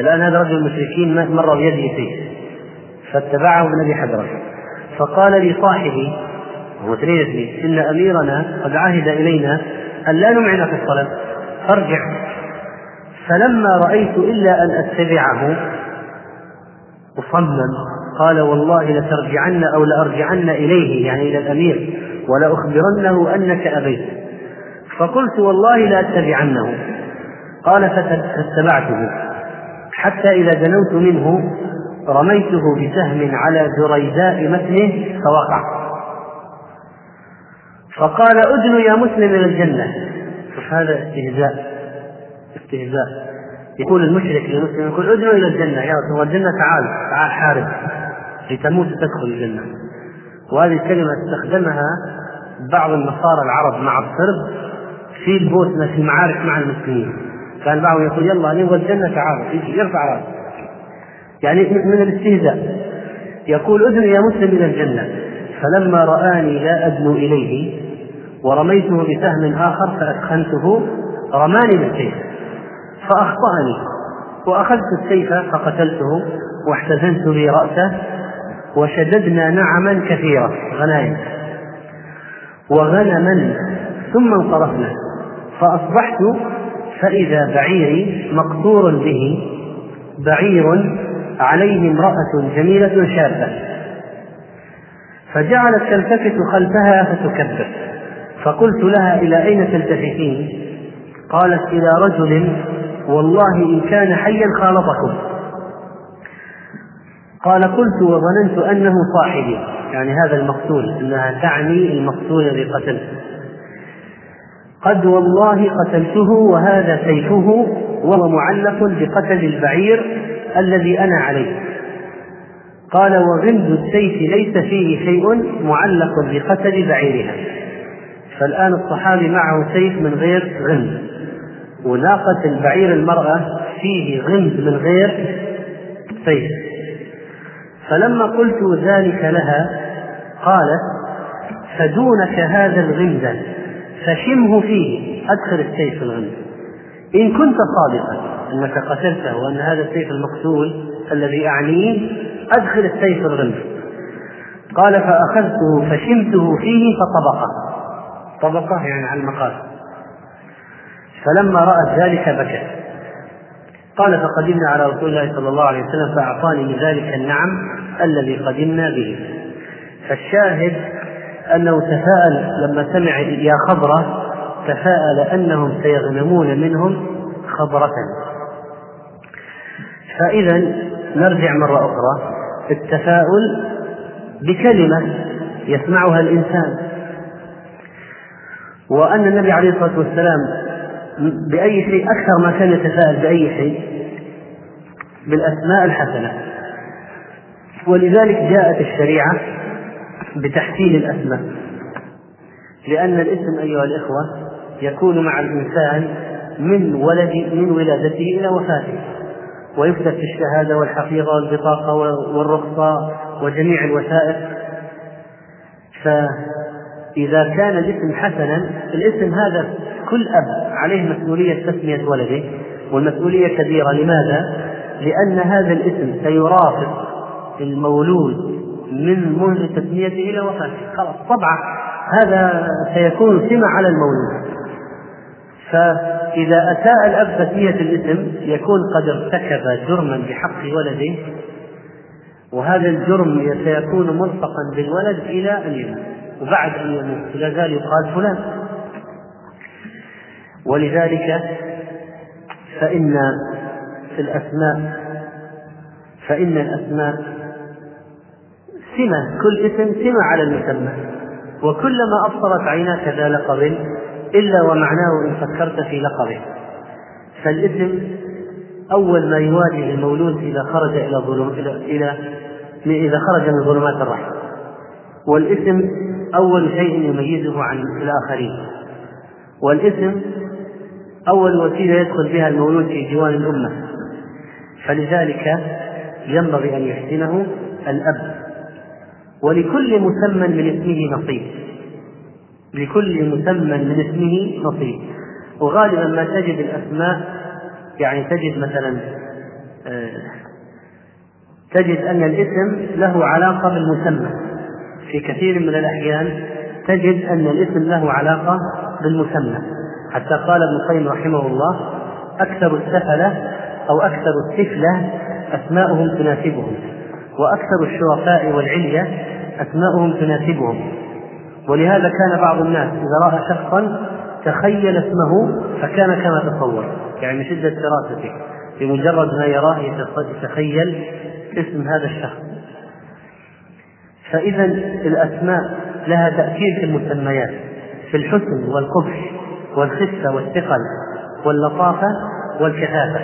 الآن هذا رجل المشركين مر بيده سيف فاتبعه ابن أبي حدرة فقال لي صاحبي وهو تلميذي إن أميرنا قد عهد إلينا أن لا نمعن في الصلاة. فارجع فلما رأيت إلا أن أتبعه أصمم قال والله لترجعن أو لأرجعن إليه يعني إلى الأمير ولأخبرنه أنك أبيت. فقلت والله لأتبعنه. قال فاتبعته. حتى إذا دنوت منه رميته بسهم على جريداء متنه فوقع. فقال ادن يا مسلم إلى الجنه شوف هذا استهزاء. استهزاء. يقول المشرك للمسلم يقول ادن إلى الجنة. يا رسول الجنة تعال تعال حارب. لتموت تدخل الجنة. وهذه الكلمة استخدمها بعض النصارى العرب مع الصرب في البوسنة في المعارك مع المسلمين. كان بعضهم يقول يلا نبغى الجنة تعال يرفع رأسه. يعني من الاستهزاء. يقول ادن يا مسلم إلى الجنة. فلما رآني لا أدنو إليه ورميته بسهم آخر فأدخنته. رماني بالسيف. فأخطأني. وأخذت السيف فقتلته واحتزنت لي رأسه وشددنا نعما كثيرة غنائم وغنما ثم انصرفنا. فأصبحت فإذا بعيري مقصور به بعير عليه امرأة جميلة شابة. فجعلت تلتفت خلفها فتكبر. فقلت لها إلى أين تلتفتين؟ قالت إلى رجل والله إن كان حيا خالطكم. قال قلت وظننت أنه صاحبي يعني هذا المقتول أنها تعني المقتول الذي قتلته قد والله قتلته وهذا سيفه وهو معلق بقتل البعير. الذي أنا عليه. قال وغمد السيف ليس فيه شيء معلق بقتل بعيرها. فالآن الصحابي معه سيف من غير غمد وناقة البعير المرأة فيه غمد من غير سيف. فلما قلت ذلك لها قالت فدونك هذا الغمد فشمه فيه أدخل السيف الغمد إن كنت صادقا أنك قتلته وأن هذا السيف المقتول الذي أعنيه أدخل السيف الغمد قال فأخذته فشمته فيه فطبقه. طبقه يعني على المقاس فلما رأت ذلك بكت قال فقدمنا على رسول الله صلى الله عليه وسلم فأعطاني من ذلك النعم الذي قدمنا به. فالشاهد أنه تفاءل لما سمع يا خضرة تفاءل أنهم سيغنمون منهم خضرة فإذا نرجع مرة أخرى التفاؤل بكلمة يسمعها الإنسان. وأن النبي عليه الصلاة والسلام بأي شيء أكثر ما كان يتفاءل بأي شيء بالأسماء الحسنة. ولذلك جاءت الشريعة بتحسين الأسماء. لأن الاسم أيها الإخوة يكون مع الإنسان من ولد من ولادته إلى وفاته. ويكتب في الشهادة والحقيقة والبطاقة والرخصة وجميع الوثائق. فإذا كان الاسم حسنا الاسم هذا كل أب عليه مسؤولية تسمية ولده والمسؤولية كبيرة. لماذا؟ لأن هذا الاسم سيرافق المولود من منذ تسميته إلى وفاته. خلاص طبعا هذا سيكون سمة على المولود. فإذا أساء الأب تسمية الاسم يكون قد ارتكب جرما بحق ولده وهذا الجرم سيكون ملصقا بالولد إلى أن يموت وبعد أن يموت إلى زال يقال فلان. ولذلك فإن في الأسماء فإن الأسماء سمة كل اسم سمة على المسمى وكلما أبصرت عيناك ذا لقب إلا ومعناه إن فكرت في لقبه. فالاسم أول ما يواجه المولود إذا خرج إلى ظلم إلى إذا خرج من ظلمات الرحم. والاسم أول شيء يميزه عن الآخرين. والاسم أول وسيلة يدخل بها المولود في ديوان الأمة. فلذلك ينبغي أن يحسنه الأب. ولكل مسمى من اسمه نصيب. لكل مسمى من اسمه نصيب. وغالبا ما تجد الأسماء يعني تجد مثلا آه، تجد أن الاسم له علاقة بالمسمى. في كثير من الأحيان تجد أن الاسم له علاقة بالمسمى. حتى قال ابن القيم رحمه الله أكثر السفلة أو أكثر السفلة أسماؤهم تناسبهم وأكثر الشرفاء والعلية أسماؤهم تناسبهم. ولهذا كان بعض الناس إذا رأى شخصا تخيل اسمه فكان كما تصور يعني من شدة دراسته بمجرد ما يراه يتخيل اسم هذا الشخص. فإذا الأسماء لها تأثير في المسميات في الحسن والقبح والخفة والثقل واللطافة والكثافة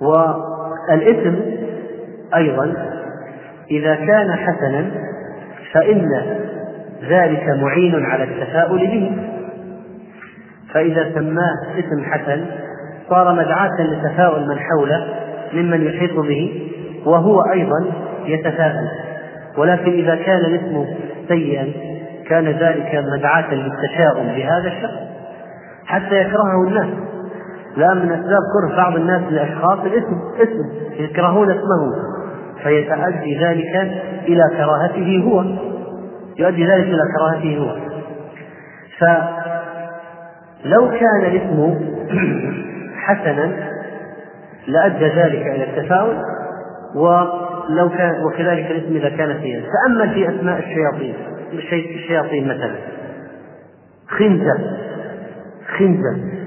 والاسم أيضا إذا كان حسنا فإن ذلك معين على التفاؤل به. فإذا سماه اسم حسن صار مدعاة لتفاؤل من حوله ممن يحيط به وهو أيضا يتفاءل ولكن إذا كان الاسم سيئا كان ذلك مدعاة للتشاؤم بهذا الشخص حتى يكرهه الناس. لا من أسباب كره بعض الناس للأشخاص الاسم اسم يكرهون اسمه. فيتأدي ذلك إلى كراهته هو. يؤدي ذلك إلى كراهته هو. فلو كان الاسم حسنا لأدى ذلك إلى التفاؤل ولو كان وكذلك الاسم إذا كان سيئا. تأمل في أسماء الشياطين الشياطين مثلا خنزر خنزر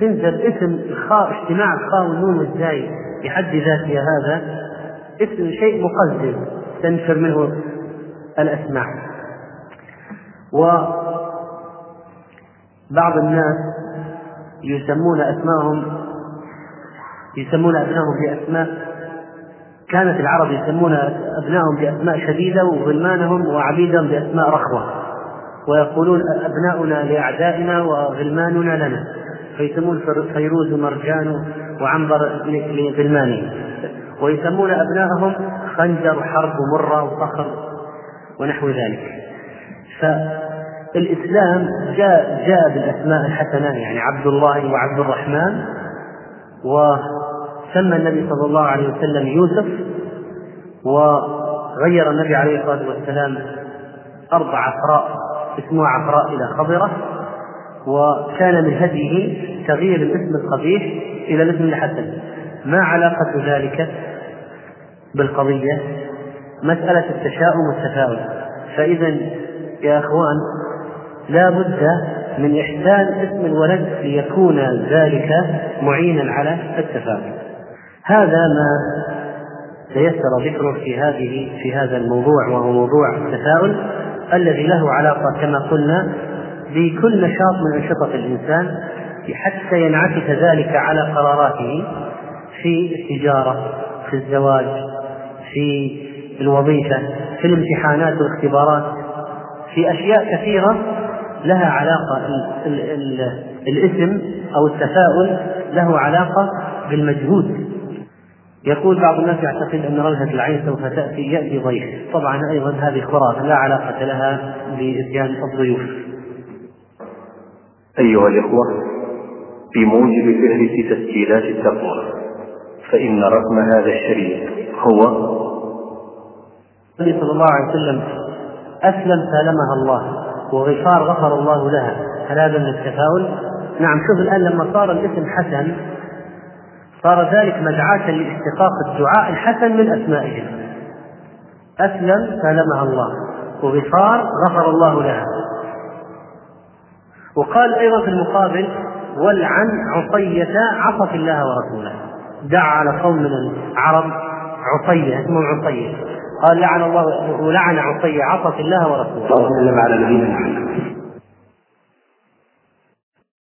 خنزر اسم الخاء اجتماع الخاء والنون والزاي بحد ذاتها هذا اسم شيء مقزز تنفر منه الأسماء. وبعض الناس يسمون أسماءهم يسمون أبنائهم بأسماء كانت العرب يسمون أبنائهم بأسماء شديدة وغلمانهم وعبيدهم بأسماء رخوة ويقولون أبناؤنا لأعدائنا وغلماننا لنا. فيسمون فيروز مرجان وعنبر لغلمانه ويسمون أبنائهم خنجر وحرب ومرة وصخر ونحو ذلك. فالإسلام جاء جاء بالأسماء الحسنة يعني عبد الله وعبد الرحمن وسمى النبي صلى الله عليه وسلم يوسف وغير النبي عليه الصلاة والسلام أربع عفراء اسمها عفراء إلى خضرة. وكان من هديه تغيير الاسم القبيح إلى الاسم الحسن. ما علاقة ذلك بالقضية؟ مسألة التشاؤم والتفاؤل. فإذا يا أخوان لا بد من إحسان اسم الولد ليكون ذلك معينا على التفاؤل. هذا ما تيسر ذكره في هذه في هذا الموضوع وهو موضوع التفاؤل الذي له علاقة كما قلنا بكل نشاط من أنشطة الإنسان حتى ينعكس ذلك على قراراته في التجارة في الزواج في الوظيفة في الامتحانات والاختبارات في أشياء كثيرة لها علاقة ال ال ال الاسم أو التفاؤل له علاقة بالمجهود. يقول بعض الناس يعتقد أن رلهة العين سوف تأتي يأتي ضيف. طبعا أيضا هذه خرافة لا علاقة لها بإتيان الضيوف.
أيها الإخوة بموجب فهرس تسجيلات التقوى فإن رقم هذا الشريط هو
النبي صلى الله عليه وسلم أسلم سالمها الله وغفار غفر الله لها. هل هذا من التفاؤل؟ نعم شوف الآن لما صار الاسم حسن صار ذلك مدعاة لاستحقاق الدعاء الحسن من أسمائهم. أسلم سالمها الله وغفار غفر الله لها. وقال أيضا في المقابل ولعن عصية عصت الله ورسوله. دعا على قوم من العرب عصية اسمه عصية. قال لعن الله ولعن عصية عصت الله ورسوله.
اللهم على نبينا محمد.